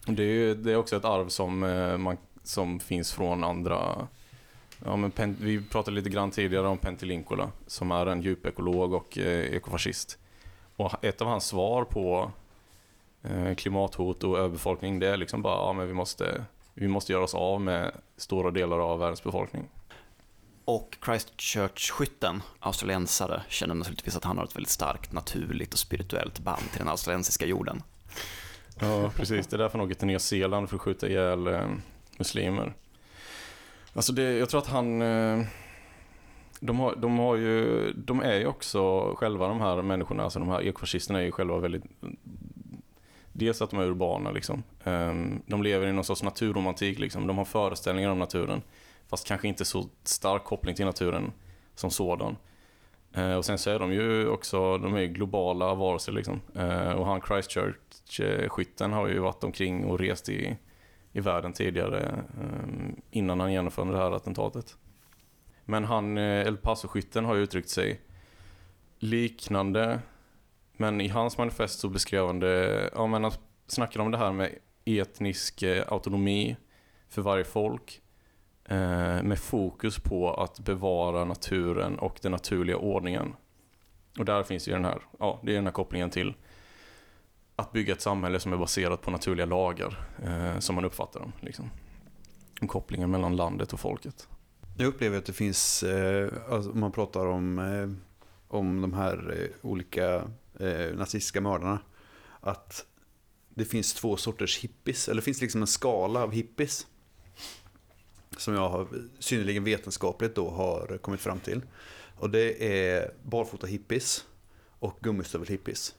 Det är, det är också ett arv som, man, som finns från andra Ja, men Pen, vi pratade lite grann tidigare om Pentelinkola som är en djupekolog och eh, ekofascist. Och ett av hans svar på eh, klimathot och överbefolkning det är liksom bara ja, men vi, måste, vi måste göra oss av med stora delar av världens befolkning. Och Christchurch-skytten, australiensare, känner naturligtvis att han har ett väldigt starkt naturligt och spirituellt band till den australiensiska jorden. Ja, precis. Det är därför han åker till Nya Zeeland för att skjuta ihjäl eh, muslimer. Alltså det, jag tror att han... Eh, de, har, de, har ju, de är ju också själva de här människorna, alltså de här ekofascisterna är ju själva väldigt... Dels att de är urbana liksom. Ehm, de lever i någon sorts naturromantik liksom. De har föreställningar om naturen. Fast kanske inte så stark koppling till naturen som sådan. Eh, och sen så är de ju också, de är ju globala varelser liksom. Eh, och han Christchurch-skytten har ju varit omkring och rest i, i världen tidigare ehm, innan han genomförde det här attentatet. Men han, eh, El Paso-skytten har ju uttryckt sig liknande. Men i hans manifest så beskrev han det, ja men han snackade om det här med etnisk eh, autonomi för varje folk. Eh, med fokus på att bevara naturen och den naturliga ordningen. Och där finns ju den här, ja, det är den här kopplingen till att bygga ett samhälle som är baserat på naturliga lagar, eh, som man uppfattar dem. Liksom. Och kopplingen mellan landet och folket. Jag upplever att det finns, eh, alltså, om man pratar om, eh, om de här eh, olika eh, nazistiska mördarna, att det finns två sorters hippies, eller det finns liksom en skala av hippies. Som jag har synnerligen vetenskapligt då har kommit fram till. Och det är barfota hippies och gummistövel-hippies.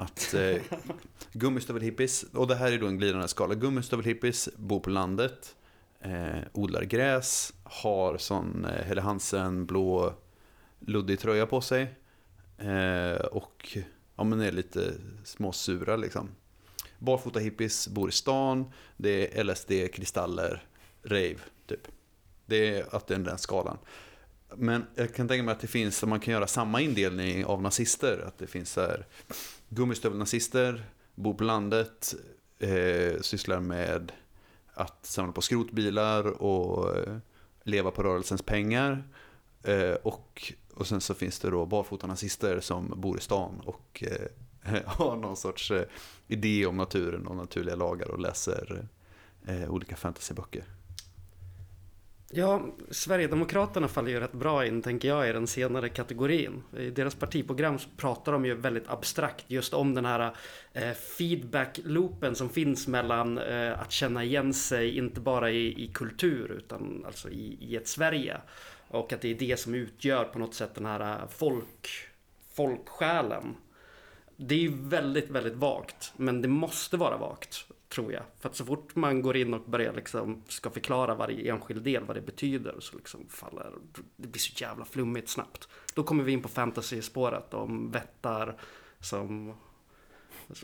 Att eh, gummistövelhippies, och det här är då en glidande skala. Gummistövelhippies bor på landet, eh, odlar gräs, har sån eh, Helle Hansen blå luddig tröja på sig. Eh, och ja, men är lite småsura liksom. Barfota hippies bor i stan, det är LSD, kristaller, rave typ. Det är att det är den skalan. Men jag kan tänka mig att det finns, man kan göra samma indelning av nazister. Att det finns så här gummistövelnazister, bor på landet, eh, sysslar med att samla på skrotbilar och eh, leva på rörelsens pengar. Eh, och, och sen så finns det då barfotanazister som bor i stan och eh, [LAUGHS] har någon sorts eh, idé om naturen och naturliga lagar och läser eh, olika fantasyböcker. Ja, Sverigedemokraterna faller ju rätt bra in, tänker jag, i den senare kategorin. I deras partiprogram så pratar de ju väldigt abstrakt just om den här eh, feedback-loopen som finns mellan eh, att känna igen sig, inte bara i, i kultur, utan alltså i, i ett Sverige. Och att det är det som utgör på något sätt den här eh, folk, folksjälen. Det är ju väldigt, väldigt vagt, men det måste vara vagt. Tror jag. För att så fort man går in och börjar liksom ska förklara varje enskild del vad det betyder så liksom faller det blir så jävla flummigt snabbt. Då kommer vi in på fantasy-spåret om vättar som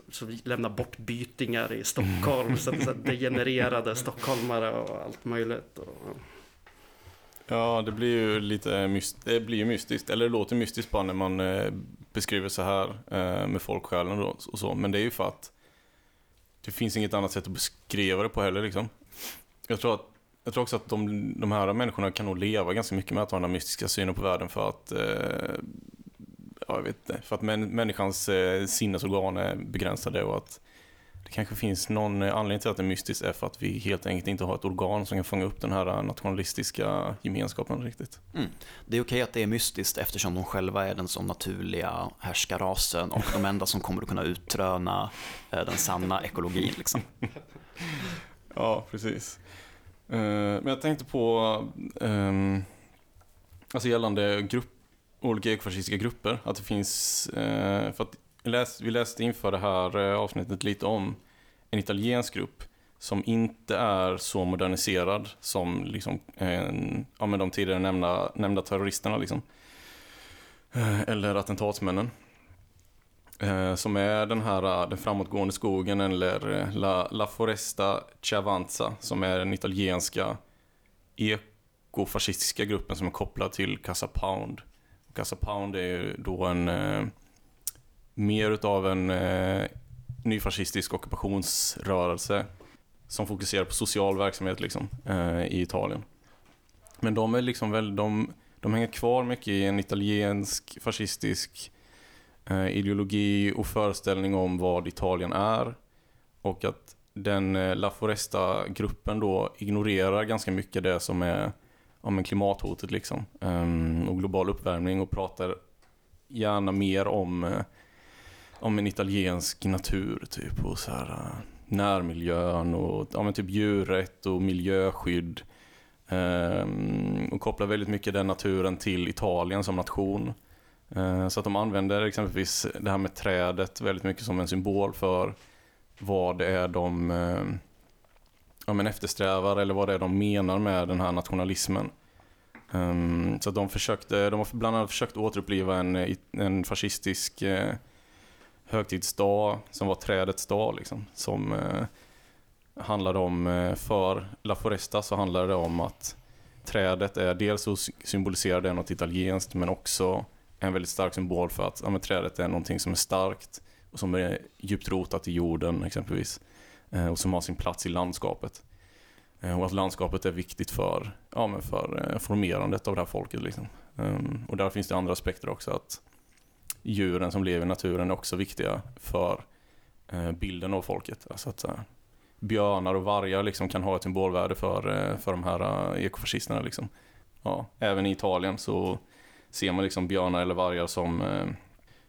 som lämnar bort bytingar i Stockholm, så, så degenererade stockholmare och allt möjligt. Och, Ja, det blir ju lite myst det blir ju mystiskt, eller det låter mystiskt bara när man eh, beskriver så här eh, med folksjälen och så, men det är ju för att det finns inget annat sätt att beskriva det på heller liksom. Jag tror, att, jag tror också att de, de här människorna kan nog leva ganska mycket med att ha den här mystiska synen på världen för att eh, ja, jag vet inte, för att män, människans eh, sinnesorgan är begränsade och att det kanske finns någon anledning till att det är mystiskt är för att vi helt enkelt inte har ett organ som kan fånga upp den här nationalistiska gemenskapen riktigt. Mm. Det är okej att det är mystiskt eftersom de själva är den som naturliga härskarrasen och de enda som kommer att kunna uttröna eh, den sanna ekologin. Liksom. [LAUGHS] Ja, precis. Eh, Men jag tänkte på, ehm, alltså gällande grupp, olika ekofascistiska grupper, att det finns, eh, för att vi läste, vi läste inför det här eh, avsnittet lite om en italiensk grupp som inte är så moderniserad som liksom, en, ja, men de tidigare nämnda, nämnda terroristerna. Liksom. Eh, eller attentatsmännen. Eh, Som är den här eh, den framåtgående skogen eller La, La Foresta Chavanza som är den italienska ekofascistiska gruppen som är kopplad till Casa Pound. Casa Pound är ju då en eh, mer utav en eh, nyfascistisk ockupationsrörelse som fokuserar på social verksamhet liksom, eh, i Italien. Men de är liksom väl, de, de hänger kvar mycket i en italiensk fascistisk eh, ideologi och föreställning om vad Italien är. Och att den eh, La Foresta-gruppen då ignorerar ganska mycket det som är om klimathotet liksom. Ehm, och global uppvärmning och pratar gärna mer om, eh, om en italiensk natur typ och så här äh, närmiljön och ja, men typ djurrätt och miljöskydd. Ehm, och kopplar väldigt mycket den naturen till Italien som nation. Eh, Så att de använder exempelvis det här med trädet väldigt mycket som en symbol för vad det är de eh, ja, men eftersträvar eller vad det är de menar med den här nationalismen. Ehm, så att de, försökte, de har bland annat försökt återuppliva en, en fascistisk eh, högtidsdag som var trädets dag. Liksom, som eh, handlade om, eh, för La Foresta så handlade det om att trädet är dels så symboliserar det något italienskt men också en väldigt stark symbol för att ja, men trädet är någonting som är starkt och som är djupt rotat i jorden exempelvis. Eh, och som har sin plats i landskapet. Eh, och att landskapet är viktigt för, ja, men för eh, formerandet av det här folket. Liksom. Ehm, och där finns det andra aspekter också. att Djuren som lever i naturen är också viktiga för eh, bilden av folket. Alltså att eh, björnar och vargar liksom kan ha ett symbolvärde för, eh, för de här ekofascisterna. Liksom. Ja, även i Italien så ser man liksom björnar eller vargar som,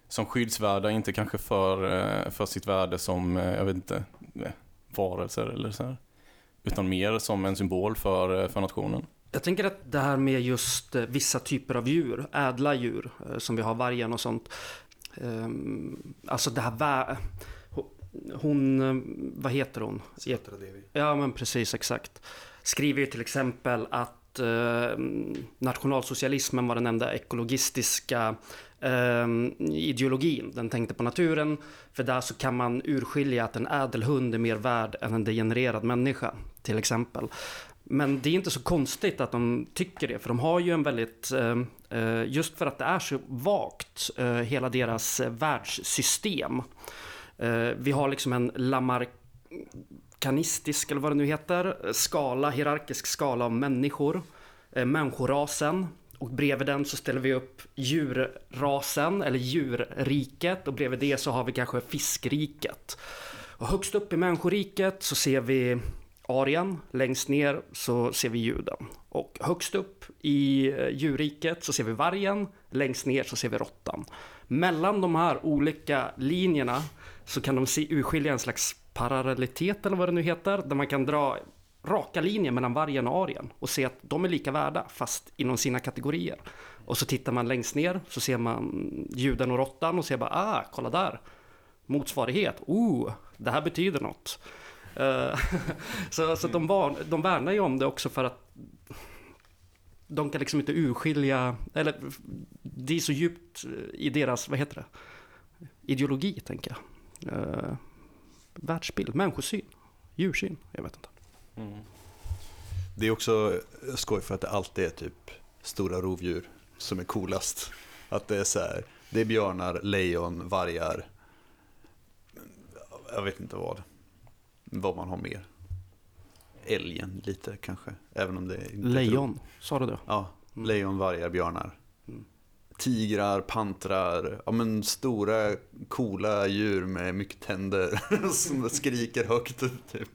som skyddsvärda, inte kanske för, för sitt värde som, jag vet inte, varelser eller så här. Utan mer som en symbol för, för nationen. Jag tänker att det här med just eh, vissa typer av djur, ädla djur, eh, som vi har vargen och sånt. ehm, Alltså det här Hon, eh, vad heter hon? Ja men precis, exakt. Skriver ju till exempel att eh, nationalsocialismen var den enda ekologistiska eh, ideologin. Den tänkte på naturen, för där så kan man urskilja att en ädel hund är mer värd än en degenererad människa, till exempel. Men det är inte så konstigt att de tycker det, för de har ju en väldigt, eh, eh, just för att det är så vagt, eh, hela deras världssystem. Vi har liksom en lamarkanistisk, eller vad det nu heter, skala, hierarkisk skala av människor. Människorasen. Och bredvid den så ställer vi upp djurrasen, eller djurriket. Och bredvid det så har vi kanske fiskriket. Och högst upp i människoriket så ser vi arien. Längst ner så ser vi juden. Och högst upp i eh, djurriket så ser vi vargen. Längst ner så ser vi råttan. Mellan de här olika linjerna så kan de se urskilja en slags parallellitet eller vad det nu heter. Där man kan dra raka linjer mellan vargen och arien och se att de är lika värda fast inom sina kategorier. Och så tittar man längst ner så ser man juden och råttan och ser bara ah, kolla där. Motsvarighet, oh, det här betyder något. Eh, [LAUGHS] så så de, var, de värnar ju om det också för att de kan liksom inte urskilja, eller det är så djupt eh, i deras, vad heter det, ideologi tänker jag. Uh, världsbild, människosyn, djursyn, jag vet inte. Mm. Det är också skoj för att det alltid är typ stora rovdjur som är coolast. Att det är så här, det är björnar, lejon, vargar. Jag vet inte vad. Vad man har mer. Älgen lite kanske. Även om det är inte Lejon, sa du det? Ja, lejon, vargar, björnar. Mm. Tigrar, pantrar, ja men stora coola djur med mycket tänder [LAUGHS] som skriker högt typ.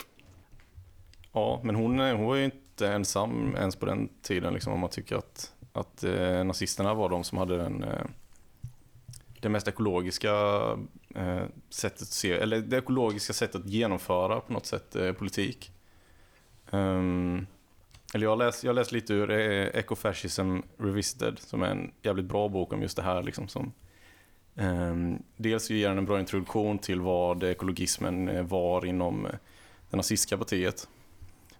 Ja, men hon, hon var ju inte ensam ens på den tiden liksom, om man tycker att, att eh, nazisterna var de som hade den, eh, det mest ekologiska Eh, sättet att se, eller det ekologiska sättet att genomföra på något sätt eh, politik. Um, eller jag har läst, jag läst lite ur eh, Ecofascism Revisited som är en jävligt bra bok om just det här. Liksom, som, ehm, dels ger den en bra introduktion till vad ekologismen eh, var inom eh, det nazistiska partiet.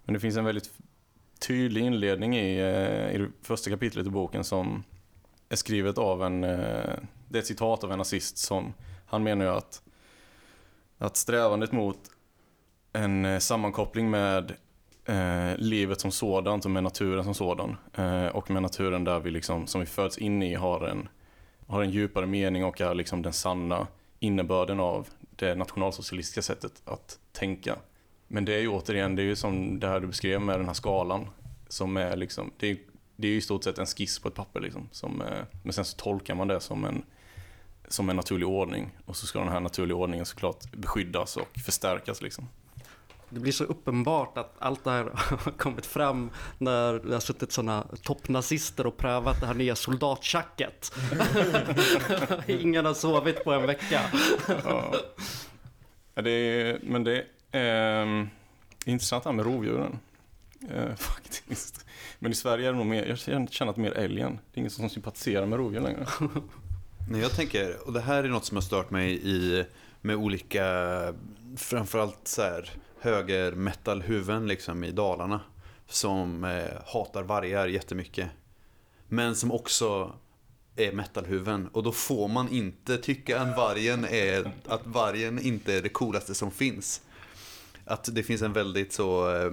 Men det finns en väldigt tydlig inledning i, eh, i det första kapitlet i boken som är skrivet av en, eh, det är ett citat av en nazist som, han menar ju att, att strävandet mot en eh, sammankoppling med eh, livet som sådant och med naturen som sådan eh, och med naturen där vi liksom, som vi föds in i har en, har en djupare mening och är liksom den sanna innebörden av det nationalsocialistiska sättet att tänka. Men det är ju återigen, det är ju som det här du beskrev med den här skalan. Som är liksom, det är, det är ju i stort sett en skiss på ett papper liksom. Som, eh, men sen så tolkar man det som en, som en naturlig ordning. Och så ska den här naturliga ordningen såklart beskyddas och förstärkas liksom. Det blir så uppenbart att allt det här [LAUGHS] har kommit fram när det har suttit sådana toppnazister och prövat det här nya soldattjacket. [LAUGHS] Ingen har sovit på en vecka. Ja. Det är, men det är eh, intressant det här med rovdjuren. Eh, [LAUGHS] faktiskt. Men i Sverige är det nog mer, jag känner att det är mer älgen. Det är ingen som sympatiserar med rovdjur längre. Nej, jag tänker, och det här är något som har stört mig i, med olika, framförallt så här höger metalhuvuden liksom i Dalarna. Som eh, hatar vargar jättemycket. Men som också är metalhuven Och då får man inte tycka att vargen, är, att vargen inte är det coolaste som finns. Att det finns en väldigt så eh,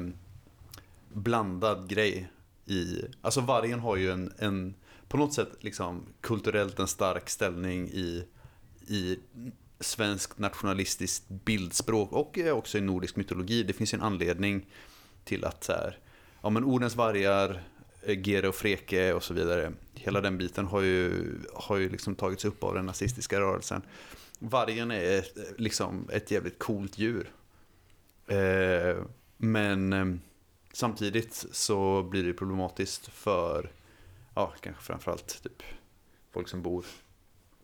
blandad grej i... Alltså vargen har ju en, en på något sätt liksom kulturellt en stark ställning i, i svenskt nationalistiskt bildspråk och eh, också i nordisk mytologi. Det finns ju en anledning till att så här, ja men Ordens vargar, eh, Gere och Freke och så vidare. Hela den biten har ju, har ju liksom tagits upp av den nazistiska rörelsen. Vargen är ett, liksom ett jävligt coolt djur. Eh, men eh, samtidigt så blir det problematiskt för, ja kanske framförallt typ folk som bor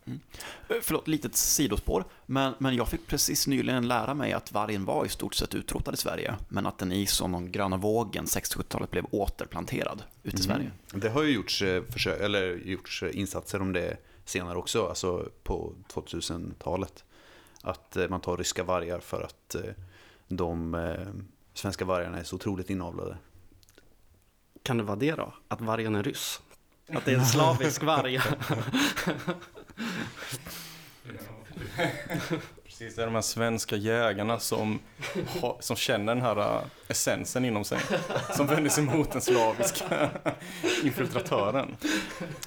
Eh, Förlåt, litet sidospår. Men, men jag fick precis nyligen lära mig att vargen var i stort sett utrotad i Sverige. Men att den i som någon gröna vågen 60-70-talet blev återplanterad ut i Sverige. Det har ju gjorts, eh, försök, eller gjorts eh, insatser om det senare också, alltså på 2000-talet. Att man tar ryska vargar för att de svenska vargarna är så otroligt inavlade. Kan det vara det då? Att vargen är ryss? Att det är en slavisk varg? Precis, det är de här svenska jägarna som, har, som känner den här äh, essensen inom sig. Som vänder sig mot den slaviska infiltratören.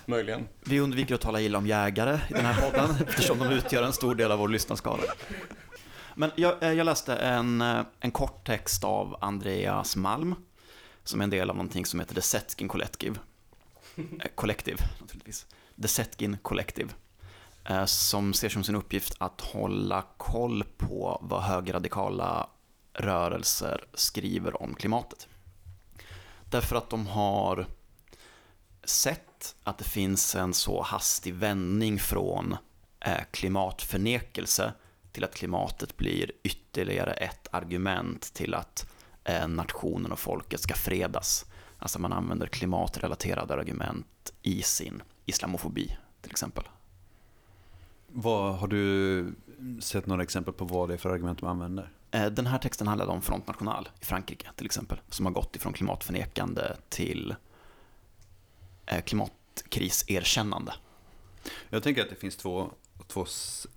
Möjligen. Vi undviker att tala illa om jägare i den här podden eftersom de utgör en stor del av vår lyssnarskara. Men jag, eh, jag läste en, eh, en kort text av Andreas Malm som är en del av någonting som heter The Setkin Collective. Eh, Collective, naturligtvis. The Setkin Collective. Eh, som ser som sin uppgift att hålla koll på vad högerradikala rörelser skriver om klimatet. Därför att de har sett att det finns en så hastig vändning från eh, klimatförnekelse till att klimatet blir ytterligare ett argument till att nationen och folket ska fredas. Alltså man använder klimatrelaterade argument i sin islamofobi till exempel. Vad, har du sett några exempel på vad det är för argument de använder? Eh, Den här texten handlade om Front National i Frankrike till exempel, som har gått ifrån klimatförnekande till eh, klimatkriserkännande. Jag tänker att det finns två, två,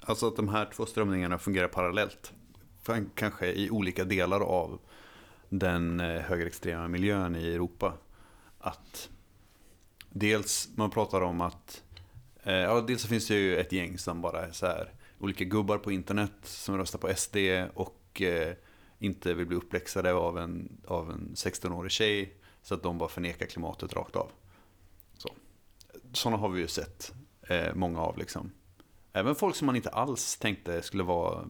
alltså att de här två strömningarna fungerar parallellt. Kanske i olika delar av den eh, högerextrema miljön i Europa. Att dels, man pratar om att, eh, ja dels så finns det ju ett gäng som bara är så här, olika gubbar på internet som röstar på SD och eh, inte vill bli uppläxade av en, av en 16-årig tjej. Så att de bara förnekar klimatet rakt av. Så. Sådana har vi ju sett eh, många av liksom. Även folk som man inte alls tänkte skulle vara,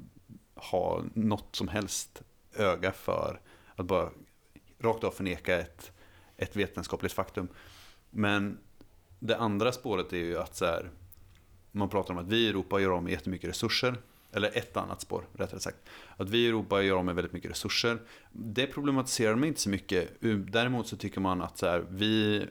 ha något som helst öga för att bara rakt av förneka ett, ett vetenskapligt faktum. Men det andra spåret är ju att så här, man pratar om att vi i Europa gör av med jättemycket resurser. Eller ett annat spår, rättare sagt. Att vi i Europa gör av med väldigt mycket resurser. Det problematiserar man inte så mycket. Däremot så tycker man att så här, vi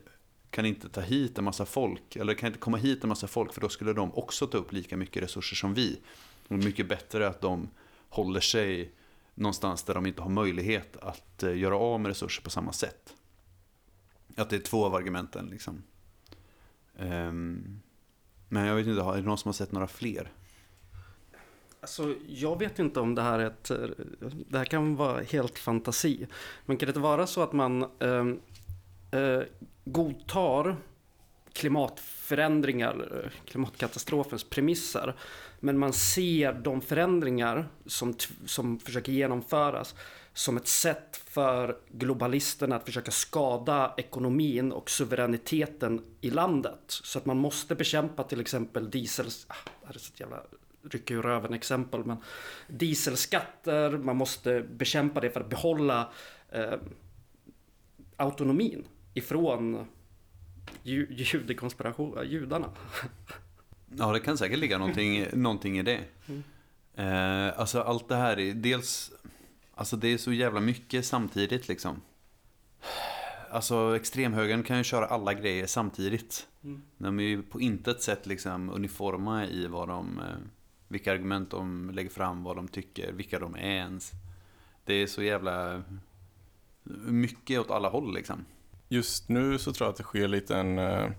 kan inte ta hit en massa folk. Eller kan inte komma hit en massa folk för då skulle de också ta upp lika mycket resurser som vi. Och mycket bättre att de håller sig någonstans där de inte har möjlighet att eh, göra av med resurser på samma sätt. Att det är två av argumenten liksom. Ehm, men jag vet inte, är det någon som har sett några fler? Alltså, jag vet inte om det här är ett... Eh, det här kan vara helt fantasi. Men kan det inte vara så att man eh, eh, godtar klimatförändringar, klimatkatastrofens premisser. Men man ser de förändringar som, som försöker genomföras som ett sätt för globalisterna att försöka skada ekonomin och suveräniteten i landet. Så att man måste bekämpa till exempel diesel... Ah, det här är så ett jävla rycker ur röven exempel, men dieselskatter, man måste bekämpa det för att behålla eh, autonomin ifrån ju, judekonspiration, judarna. [LAUGHS] Ja, det kan säkert ligga någonting, någonting i det. Eh, alltså allt det här är dels, alltså det är så jävla mycket samtidigt liksom. Alltså extremhögern kan ju köra alla grejer samtidigt. Mm. De är ju på intet sätt liksom uniforma i vad de, eh, vilka argument de lägger fram, vad de tycker, vilka de är ens. Det är så jävla mycket åt alla håll liksom. Just nu så tror jag att det sker lite en, eh,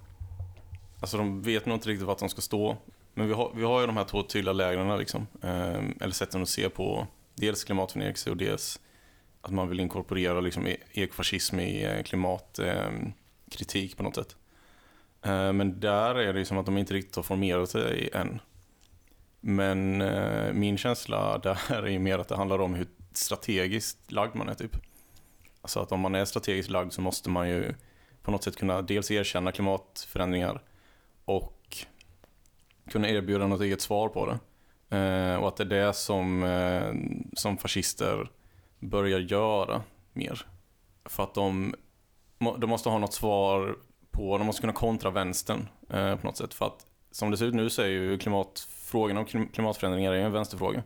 alltså de vet nog inte riktigt vart de ska stå. Men vi har, vi har ju de här två tydliga lägren liksom. Eh, eller sätten att se på dels klimatförnekelse och dels att man vill inkorporera liksom e-, ekofascism i eh, klimatkritik på något sätt. Men där är det ju som att de inte riktigt har formerat sig än. Men min känsla där [LAUGHS] är ju mer att det handlar om hur strategiskt lagd man är typ. Alltså att om man är strategiskt lagd så måste man ju på något sätt kunna dels erkänna klimatförändringar och kunna erbjuda något eget svar på det. Eh, och att det är det som, eh, som fascister börjar göra mer. För att de, de måste ha något svar på, de måste kunna kontra vänstern eh, på något sätt. För att som det ser ut nu så är ju klimatfrågan om klimatförändringar är en vänsterfråga.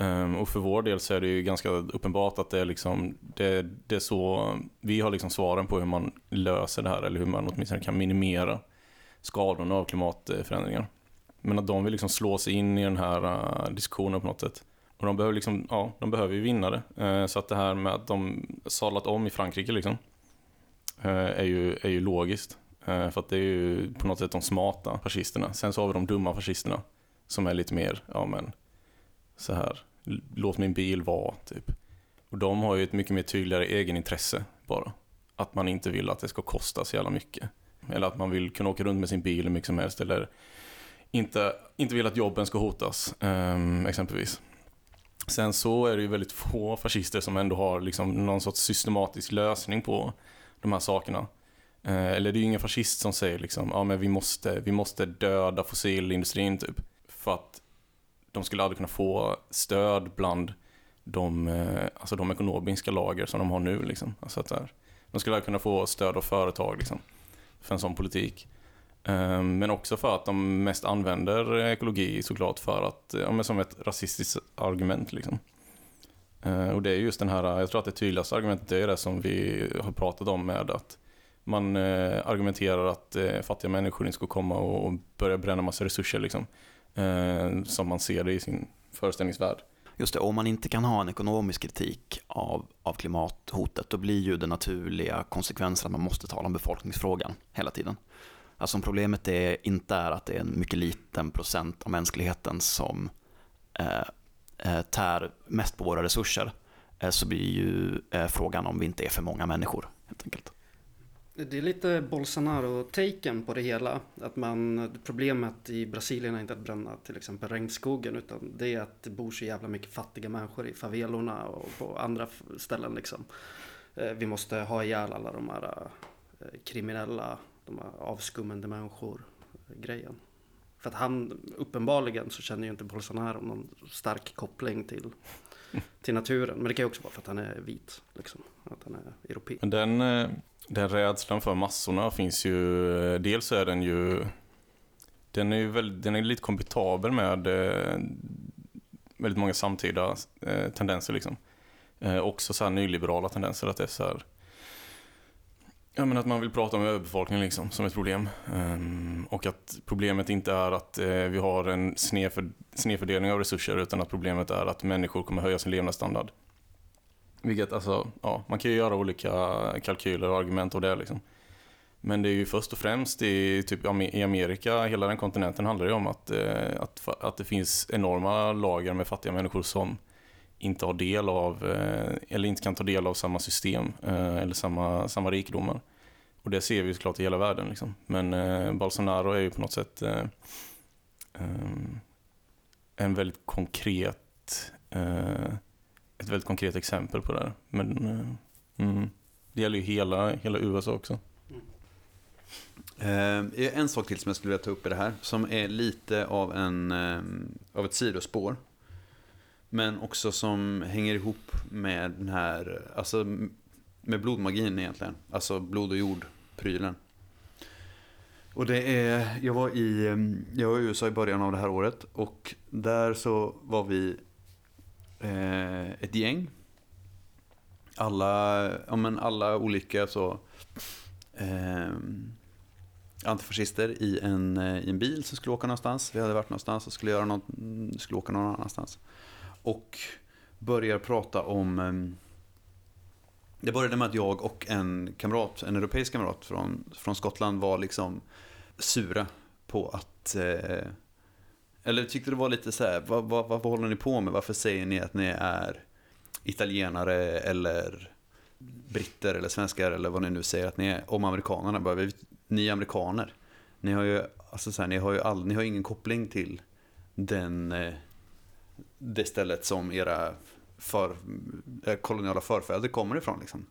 Ehm, och för vår del så är det ju ganska uppenbart att det är liksom, det, det är så, vi har liksom svaren på hur man löser det här eller hur man åtminstone kan minimera skadorna av klimatförändringar. Men att de vill liksom slå sig in i den här eh, diskussionen på något sätt. Och de behöver, liksom, ja, de behöver ju vinna det. Ehm, så att det här med att de sadlat om i Frankrike liksom, eh, är, ju, är ju logiskt. Ehm, för att det är ju på något sätt de smarta fascisterna. Sen så har vi de dumma fascisterna som är lite mer, ja men, så här, låt min bil vara, typ. Och de har ju ett mycket mer tydligare egenintresse bara. Att man inte vill att det ska kosta så jävla mycket. Eller att man vill kunna åka runt med sin bil hur mycket som helst. Eller inte, inte vill att jobben ska hotas, ehm, exempelvis. Sen så är det ju väldigt få fascister som ändå har liksom någon sorts systematisk lösning på de här sakerna. Eh, eller det är ju ingen fascist som säger liksom, ja men vi måste, vi måste döda fossilindustrin typ. För att de skulle aldrig kunna få stöd bland de, eh, alltså de ekonomiska lager som de har nu liksom. Alltså att där, de skulle aldrig kunna få stöd av företag liksom, för en sån politik. Ehm, men också för att de mest använder ekologi såklart för att, ja, men som ett rasistiskt argument liksom. Ehm, och det är just den här, jag tror att det tydligaste argumentet det är det som vi har pratat om med att man eh, argumenterar att eh, fattiga människor inte ska komma och och börja bränna massa resurser liksom. Eh, Som man ser det i sin föreställningsvärld. Just det, om man inte kan ha en ekonomisk kritik av, av klimathotet, då blir ju den naturliga konsekvensen att man måste tala om befolkningsfrågan hela tiden. Alltså om problemet är, inte är att det är en mycket liten procent av mänskligheten som eh, eh tär mest på våra resurser, eh, så blir ju eh, frågan om vi inte är för många människor, helt enkelt. Det är lite Bolsonaro-taken på det hela. Att man, problemet i Brasilien är inte att bränna till exempel regnskogen utan det är att det bor så jävla mycket fattiga människor i favelorna och på andra ställen liksom. Eh, vi måste ha ihjäl alla de här eh, kriminella, de här avskummande människor-grejen. Eh, För att han, uppenbarligen så känner ju inte Bolsonaro någon stark koppling till, till naturen. Men det kan ju också vara för att han är vit, liksom. Att han är europé. Men den, eh, den rädslan för massorna finns ju, eh, dels så är den ju, den är ju väldigt, den är lite kompatibel med eh, väldigt många samtida tendenser liksom. Också så här nyliberala tendenser, att det är så här, ja men att man vill prata om överbefolkning liksom, som ett problem. Ehm, och att problemet inte är att eh, vi har en snedför, snedfördelning av resurser, utan att problemet är att människor kommer höja sin levnadsstandard. Vilket alltså, ja, man kan ju göra olika kalkyler och argument av det liksom. Men det är ju först och främst i, typ, i Amerika, hela den kontinenten handlar det om att, eh, att, att det finns enorma lager med fattiga människor som inte har del av, eh, eller inte kan ta del av samma system eh, eller samma, samma rikedomar. Och det ser vi ju såklart i hela världen liksom. Men eh, Bolsonaro är ju på något sätt eh, eh en väldigt konkret eh, ett väldigt konkret exempel på det här. Men eh, mm, det gäller ju hela, hela USA också. Eh, en sak till som jag skulle vilja ta upp i det här, som är lite av, en, eh, av ett sidospår. Men också som hänger ihop med den här, alltså med blodmagin egentligen. Alltså blod och jord-prylen. Och det är, jag var, i, jag var i USA i början av det här året och där så var vi eh, ett gäng. Alla, ja men alla olika så eh, antifascister i en, eh, i en bil som skulle åka någonstans. Vi hade varit någonstans och skulle, göra något, mm, skulle åka någon annanstans. Och börjar prata om... Ehm, det började med att jag och en kamrat, en europeisk kamrat från, från Skottland var liksom sura på att eh, eller tyckte det var lite så här, vad, vad, vad håller ni på med? Varför säger ni att ni är italienare eller britter eller svenskar eller vad ni nu säger att ni är om amerikanerna? Bara, ni är amerikaner. Ni har ju, alltså så här, ni har ju all, ni har ingen koppling till den, eh, det stället som era för, eh, koloniala förfäder kommer ifrån. Liksom.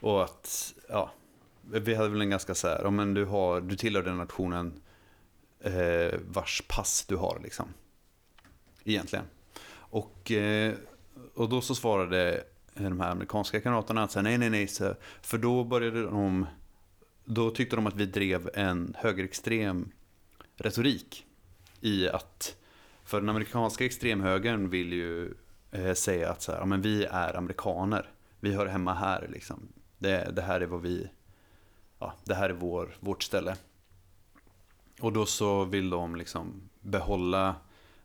Och att, ja, vi hade väl en ganska så här, ja, men du, har, du tillhör den nationen eh, vars pass du har liksom. Egentligen. Och, eh, och då så svarade de här amerikanska kamraterna att säga, nej, nej, nej, så, för då började de, då tyckte de att vi drev en högerextrem retorik i att, för den amerikanska extremhögern vill ju eh, säga att så här, ja, men vi är amerikaner, vi hör hemma här liksom. Det, det här är vad vi, ja, det här är vår, vårt ställe. Och då så vill de liksom behålla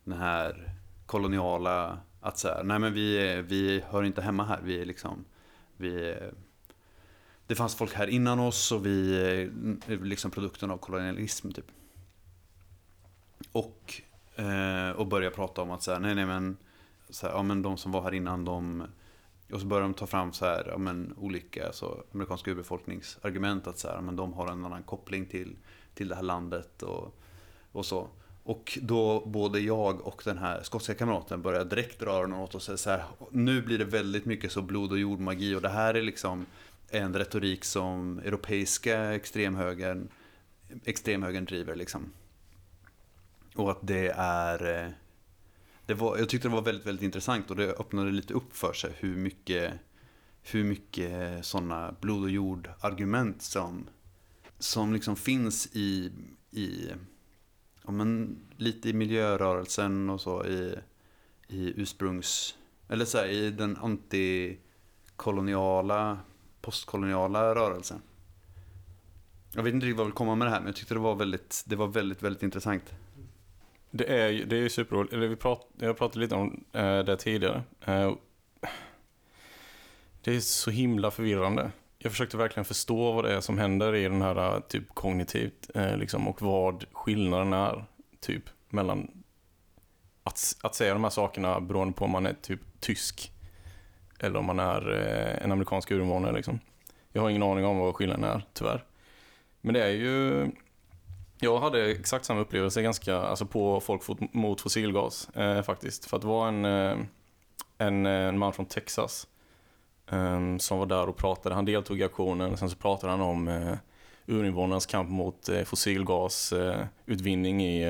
den här koloniala, att så här, nej men vi, vi hör inte hemma här, vi är liksom, vi det fanns folk här innan oss och vi är liksom produkten av kolonialism typ. Och, eh, och börja prata om att så här, nej nej men, så här, ja men de som var här innan de och så börjar de ta fram så här, ja, men, olika alltså, amerikanska urbefolkningsargument att så här, ja, men de har en annan koppling till, till det här landet och, och så. Och då både jag och den här skotska kamraten börjar direkt dra öronen åt och säga så här, nu blir det väldigt mycket så blod och jordmagi och det här är liksom en retorik som europeiska extremhögern, extremhögern driver liksom. Och att det är eh, det var, jag tyckte det var väldigt, väldigt intressant och det öppnade lite upp för sig hur mycket, hur mycket sådana blod och jord argument som, som liksom finns i, i ja, men, lite i miljörörelsen och så i, i ursprungs, eller så här, i den antikoloniala, postkoloniala rörelsen. Jag vet inte riktigt vad jag vill komma med det här men jag tyckte det var väldigt, det var väldigt, väldigt intressant. Det är ju det är ju superroligt. Eller vi prat, jag pratade lite om eh, det tidigare. Eh, det är så himla förvirrande. Jag försökte verkligen förstå vad det är som händer i den här eh, typ kognitivt liksom, och vad skillnaden är typ mellan att, att säga de här sakerna beroende på om man är typ tysk eller om man är en amerikansk urinvånare liksom. Jag har ingen aning om vad skillnaden är, tyvärr. Men det är ju jag hade exakt samma upplevelse ganska, alltså på Folk mot fossilgas eh, faktiskt. För att det var en, eh, en, eh, en man från Texas eh, som var där och pratade. Han deltog i aktionen. Sen så pratade han om eh, urinvånarnas kamp mot eh, fossilgasutvinning eh, i,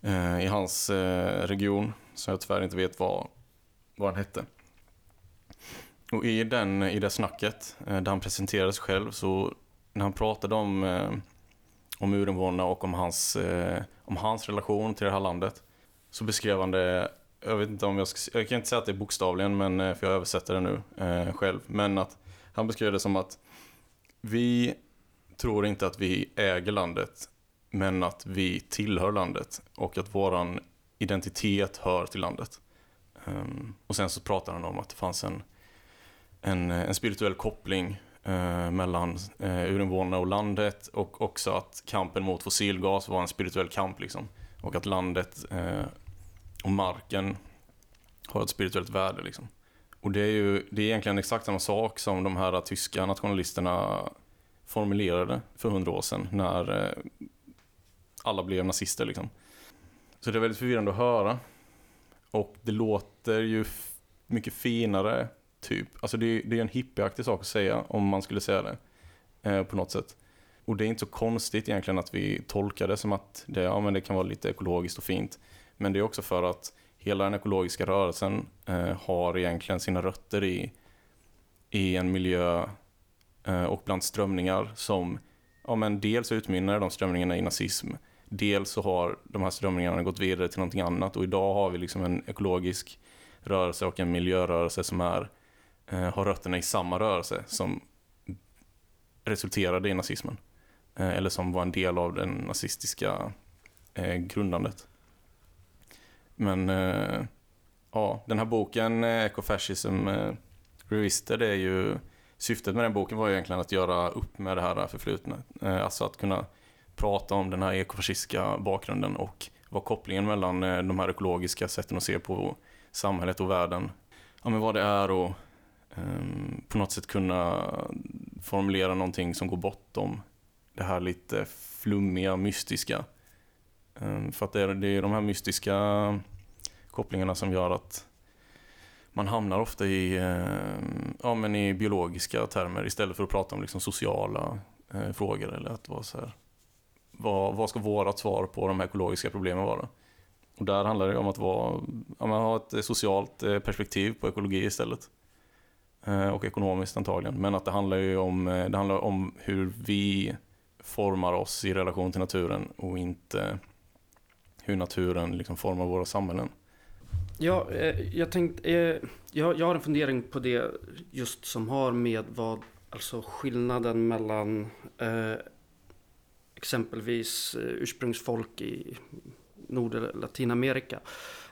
eh, i hans eh, region. Som jag tyvärr inte vet vad, vad han hette. Och i, den, i det snacket, eh, där han presenterade sig själv, så när han pratade om eh, om urinvånarna och om hans, eh, om hans relation till det här landet. Så beskrev han det, jag vet inte om jag ska, jag kan inte säga att det är bokstavligen, men, eh, för jag översätter det nu eh, själv. Men att han beskrev det som att vi tror inte att vi äger landet, men att vi tillhör landet och att våran identitet hör till landet. Um, och sen så pratar han om att det fanns en, en, en spirituell koppling eh, mellan eh, urinvånarna och landet och också att kampen mot fossilgas var en spirituell kamp liksom. Och att landet eh, och marken har ett spirituellt värde liksom. Och det är ju det är egentligen exakt samma sak som de här tyska nationalisterna formulerade för hundra år sedan när eh, alla blev nazister liksom. Så det är väldigt förvirrande att höra. Och det låter ju mycket finare Typ. Alltså det, är- det är en hippieaktig sak att säga om man skulle säga det. Eh, på något sätt. Och det är inte så konstigt egentligen att vi tolkar det som att det, ja, men det kan vara lite ekologiskt och fint. Men det är också för att hela den ekologiska rörelsen eh, har egentligen sina rötter i, i en miljö eh, och bland strömningar som ja, men dels utmynnar de strömningarna i nazism. Dels så har de här strömningarna gått vidare till någonting annat och idag har vi liksom en ekologisk rörelse och en miljörörelse som är eh, Eh, har rötterna i samma rörelse som resulterade i nazismen. Eh, eller som var en del av det nazistiska eh, grundandet. Men ja, den här boken, Ecofascism Revisited, är ju syftet med den boken var ju egentligen att göra upp med det här förflutna. Alltså att kunna prata om den här ekofascistiska bakgrunden och vad kopplingen mellan de här ekologiska sätten att se på samhället och världen, ja men vad det är och Ehm, på något sätt kunna formulera någonting som går bortom det här lite flummiga, mystiska. Ehm, för att det är, det är de här mystiska kopplingarna som gör att man hamnar ofta i, ehm, ja, men i biologiska termer istället för att prata om liksom sociala eh, frågor eller att vara så här, vad, vad ska vårat svar på de här ekologiska problemen vara? Och där handlar det om att vara, ja, ha ett socialt eh, perspektiv på ekologi istället. Eh, och ekonomiskt antagligen. Men att det handlar ju om, eh, det handlar om hur vi formar oss i relation till naturen och inte hur naturen liksom formar våra samhällen. Ja, eh, jag tänkte, eh, jag, jag har en fundering på det just som har med vad, alltså skillnaden mellan eh, exempelvis eh, ursprungsfolk i Nord eller Latinamerika.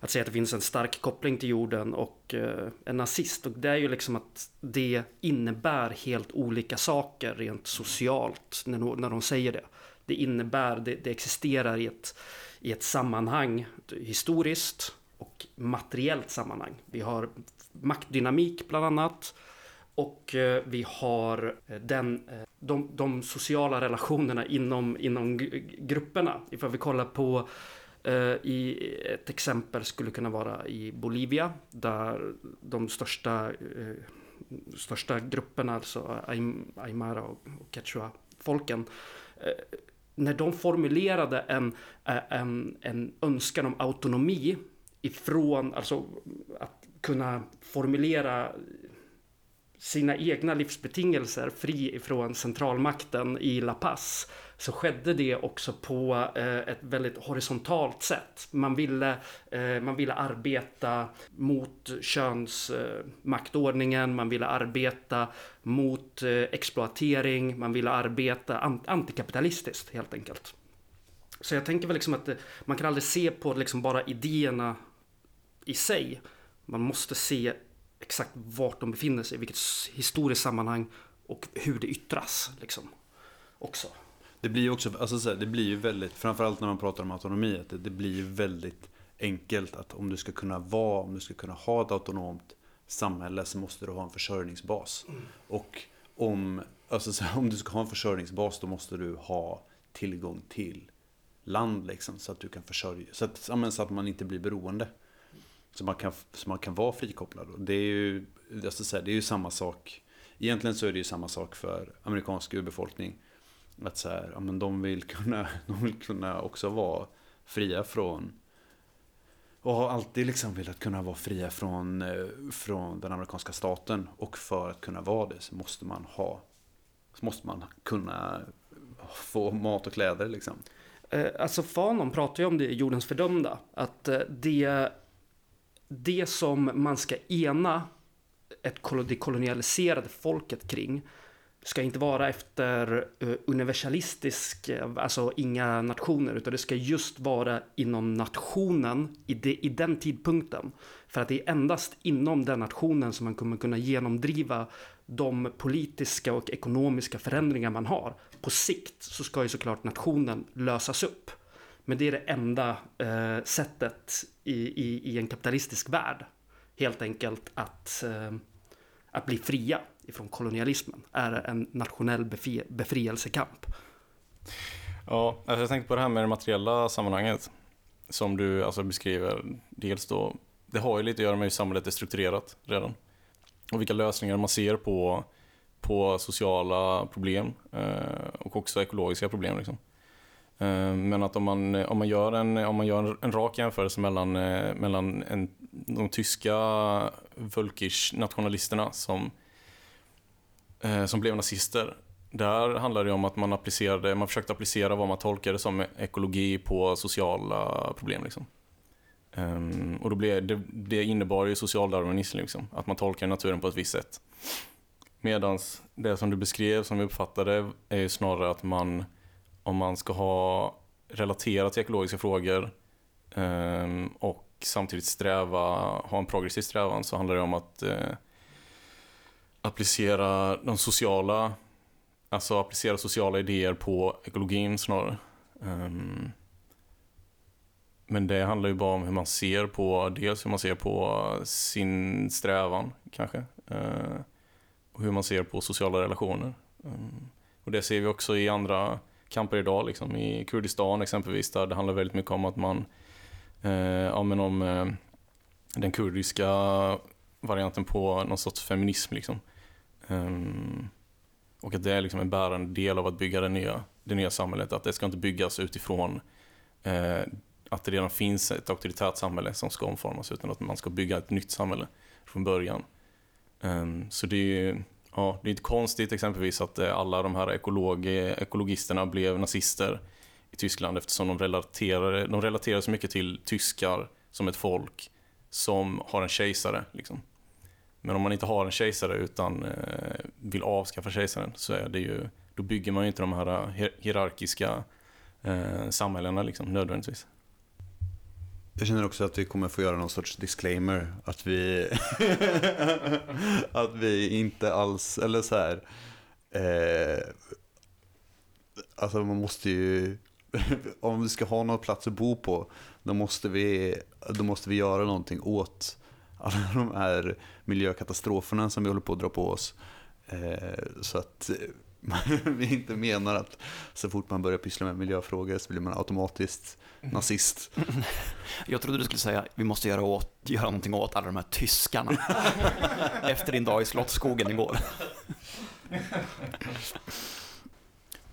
Att säga att det finns en stark koppling till jorden och eh, en nazist. Och det är ju liksom att det innebär helt olika saker rent socialt när, när de säger det. Det innebär, det, det existerar i ett, i ett sammanhang historiskt och materiellt sammanhang. Vi har maktdynamik bland annat. Och eh, vi har eh, den, de, de sociala relationerna inom, inom grupperna. Ifall vi kollar på Eh, i ett exempel skulle kunna vara i Bolivia där de största, eh, största grupperna, alltså Aym- Aymara och, och Quechua-folken, eh, när de formulerade en, en, en önskan om autonomi ifrån, alltså att kunna formulera sina egna livsbetingelser fri ifrån centralmakten i La Paz så skedde det också på eh, ett väldigt horisontalt sätt. Man ville, eh, man ville arbeta mot könsmaktordningen, man ville arbeta mot eh, exploatering, man ville arbeta an- antikapitalistiskt helt enkelt. Så jag tänker väl liksom att eh, man kan aldrig se på liksom bara idéerna i sig. Man måste se exakt vart de befinner sig, vilket historiskt sammanhang och hur det yttras. Liksom, också. Det blir ju också, alltså så här, det blir ju väldigt, framförallt när man pratar om autonomi, att det, det blir ju väldigt enkelt att om du ska kunna vara, om du ska kunna ha ett autonomt samhälle så måste du ha en försörjningsbas. Och om, alltså så här, om du ska ha en försörjningsbas då måste du ha tillgång till land liksom så att du kan försörja, så att, så att man inte blir beroende. Så man kan, så man kan vara frikopplad. Och det är ju, jag ska säga, det är ju samma sak. Egentligen så är det ju samma sak för amerikansk urbefolkning. Att så här, ja, men de, vill kunna, [LAUGHS] de vill kunna också vara fria från och har alltid liksom velat kunna vara fria från, eh, från den amerikanska staten. Och för att kunna vara det så måste man ha så måste man kunna få mat och kläder liksom. Eh, alltså Fanon pratar ju om det i Jordens fördömda. Att eh, det, det som man ska ena ett, det kolonialiserade folket kring ska inte vara efter eh, universalistisk, eh, alltså inga nationer, utan det ska just vara inom nationen i, det, i den tidpunkten. För att det är endast inom den nationen som man kommer kunna genomdriva de politiska och ekonomiska förändringar man har. På sikt så ska ju såklart nationen lösas upp. Men det är det enda eh, sättet i, i, i en kapitalistisk värld. Helt enkelt att, eh, att bli fria ifrån kolonialismen är en nationell befri, befrielsekamp. Ja, alltså jag tänkte på det här med det materiella sammanhanget som du alltså beskriver. Dels då, det har ju lite att göra med hur samhället är strukturerat redan. Och vilka lösningar man ser på, på sociala problem eh, och också ekologiska problem. Liksom. Eh, men att om man, om man gör en, om man gör en, en rak jämförelse mellan, eh, mellan en, de tyska Völkisch-nationalisterna som, eh, som blev nazister där handlade det om att man, applicerade, man försökte applicera vad man tolkade som ekologi på sociala problem. Liksom. Ehm, och då blev, det, det innebar ju socialdarwinism, liksom, att man tolkar naturen på ett visst sätt. Medan det som du beskrev, som vi uppfattade, är ju snarare att man, om man ska ha relaterat till ekologiska frågor ehm, och samtidigt sträva, ha en progressiv strävan, så handlar det om att eh, applicera de sociala Alltså applicera sociala idéer på ekologin snarare. Um, men det handlar ju bara om hur man ser på, dels hur man ser på sin strävan kanske. Uh, och hur man ser på sociala relationer. Um, och det ser vi också i andra kamper idag, liksom, i Kurdistan exempelvis, där det handlar väldigt mycket om att man, uh, ja men om uh, den kurdiska varianten på någon sorts feminism liksom. Um, och att det är liksom en bärande del av att bygga det nya, det nya samhället. Att det ska inte byggas utifrån eh, att det redan finns ett auktoritärt samhälle som ska omformas, utan att man ska bygga ett nytt samhälle från början. Um, så det är ja, det är inte konstigt exempelvis att eh, alla de här ekolog, ekologisterna blev nazister i Tyskland eftersom de relaterar, de relaterar så mycket till tyskar som ett folk som har en kejsare. Liksom. Men om man inte har en kejsare utan eh, vill avskaffa kejsaren så är det ju, då bygger man ju inte de här eh, hierarkiska eh, samhällena liksom, nödvändigtvis. Jag känner också att vi kommer få göra någon sorts disclaimer. Att vi, [LAUGHS] att vi inte alls, eller så här. Eh, alltså man måste ju, [LAUGHS] om vi ska ha någon plats att bo på, då måste vi, då måste vi göra någonting åt alla de här miljökatastroferna som vi håller på att dra på oss. Eh, så att [LAUGHS] vi inte menar att så fort man börjar pyssla med miljöfrågor så blir man automatiskt nazist. [LAUGHS] Jag trodde du skulle säga vi måste göra, åt, göra någonting åt alla de här tyskarna. [LAUGHS] Efter din dag i Slottsskogen igår.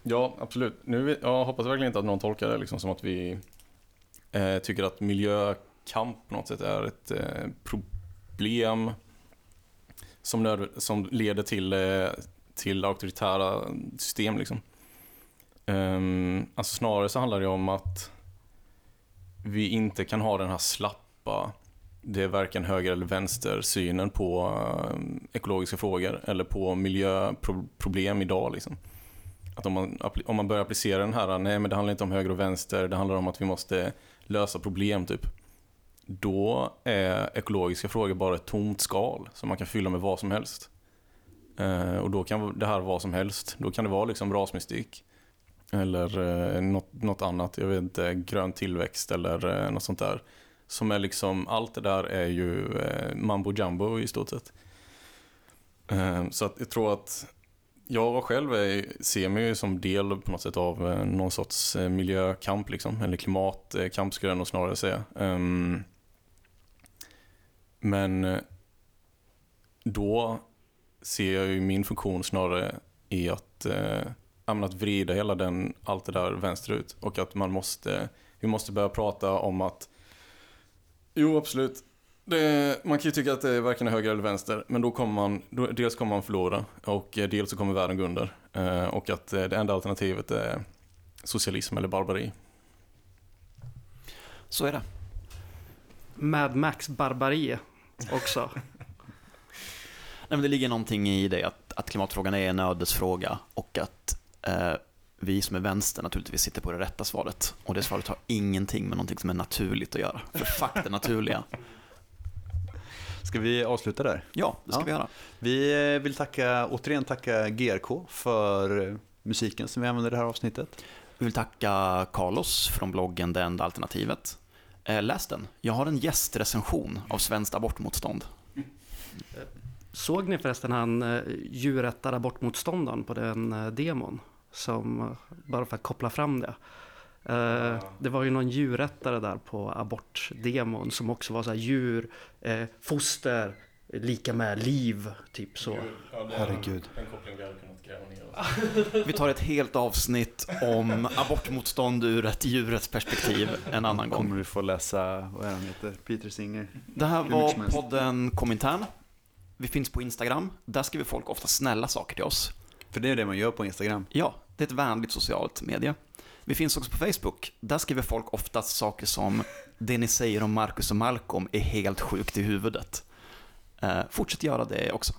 Ja, absolut. Nu, jag hoppas verkligen inte att någon tolkar det liksom som att vi eh, tycker att miljökamp på något sätt är ett eh, problem som, nöd, som leder till, eh, till auktoritära system. Liksom. Um, alltså snarare så handlar det om att vi inte kan ha den här slappa, det är varken höger eller vänster synen på um, ekologiska frågor eller på miljöproblem idag. Liksom att om man, om man börjar applicera den här, nej men det handlar inte om höger och vänster, det handlar om att vi måste lösa problem typ. Då är ekologiska frågor bara ett tomt skal som man kan fylla med vad som helst. Eh, och då kan det här vara vad som helst. Då kan det vara liksom rasmystik. Eller eh, något, något annat, jag vet inte, grön tillväxt eller eh, något sånt där. Som är liksom, allt det där är ju eh, mambo jumbo i stort sett. Eh, så att jag tror att jag själv är, ser mig ju som del på något sätt av eh, någon sorts eh, miljökamp, liksom, eller klimatkamp skulle jag nog snarare säga. Ehm, men eh, då ser jag ju min funktion snarare i att, eh, att vrida hela den, allt det där vänsterut och att man måste, vi måste börja prata om att Jo, absolut. Det, man kan ju tycka att det är varken är höger eller vänster, men då kommer man, då, dels kommer man förlora och eh, dels så kommer världen gå under. Eh, och att eh, det enda alternativet är socialism eller barbari. Så är det. Mad Max Barbari också. [LAUGHS] Nej, men det ligger någonting i det att, att klimatfrågan är en ödesfråga och att eh, vi som är vänster naturligtvis sitter på det rätta svaret. Och det svaret har ingenting med någonting som är naturligt att göra. För fuck det naturliga. [LAUGHS] Ska vi avsluta där? Ja, det ska Ja. vi göra. Vi eh, vill tacka, återigen tacka GRK för musiken som vi använder i det här avsnittet. Vi vill tacka Carlos från bloggen Det enda alternativet. Eh, läs den. Jag har en gästrecension av svenskt abortmotstånd. Såg ni förresten han uh, djurrättarabortmotståndaren på den uh, demon? Som, eh, bara för att koppla fram det. Eh, Det var ju någon djurrättare där på abortdemon som också var så här djur, eh, foster, lika med liv, typ så. Herregud. Den kopplingen gräva ner Vi tar ett helt avsnitt om abortmotstånd ur ett djurrättsperspektiv en annan gång. Kommer du få läsa, vad är han heter, Peter Singer. Det här var podden Komintern. Vi finns på Instagram. Där skriver folk ofta snälla saker till oss. För det är det man gör på Instagram. Ja, det är ett vänligt socialt medie. Vi finns också på Facebook. Där skriver folk oftast saker som det ni säger om Marcus och Malcolm är helt sjukt i huvudet. Eh, fortsätt göra det också.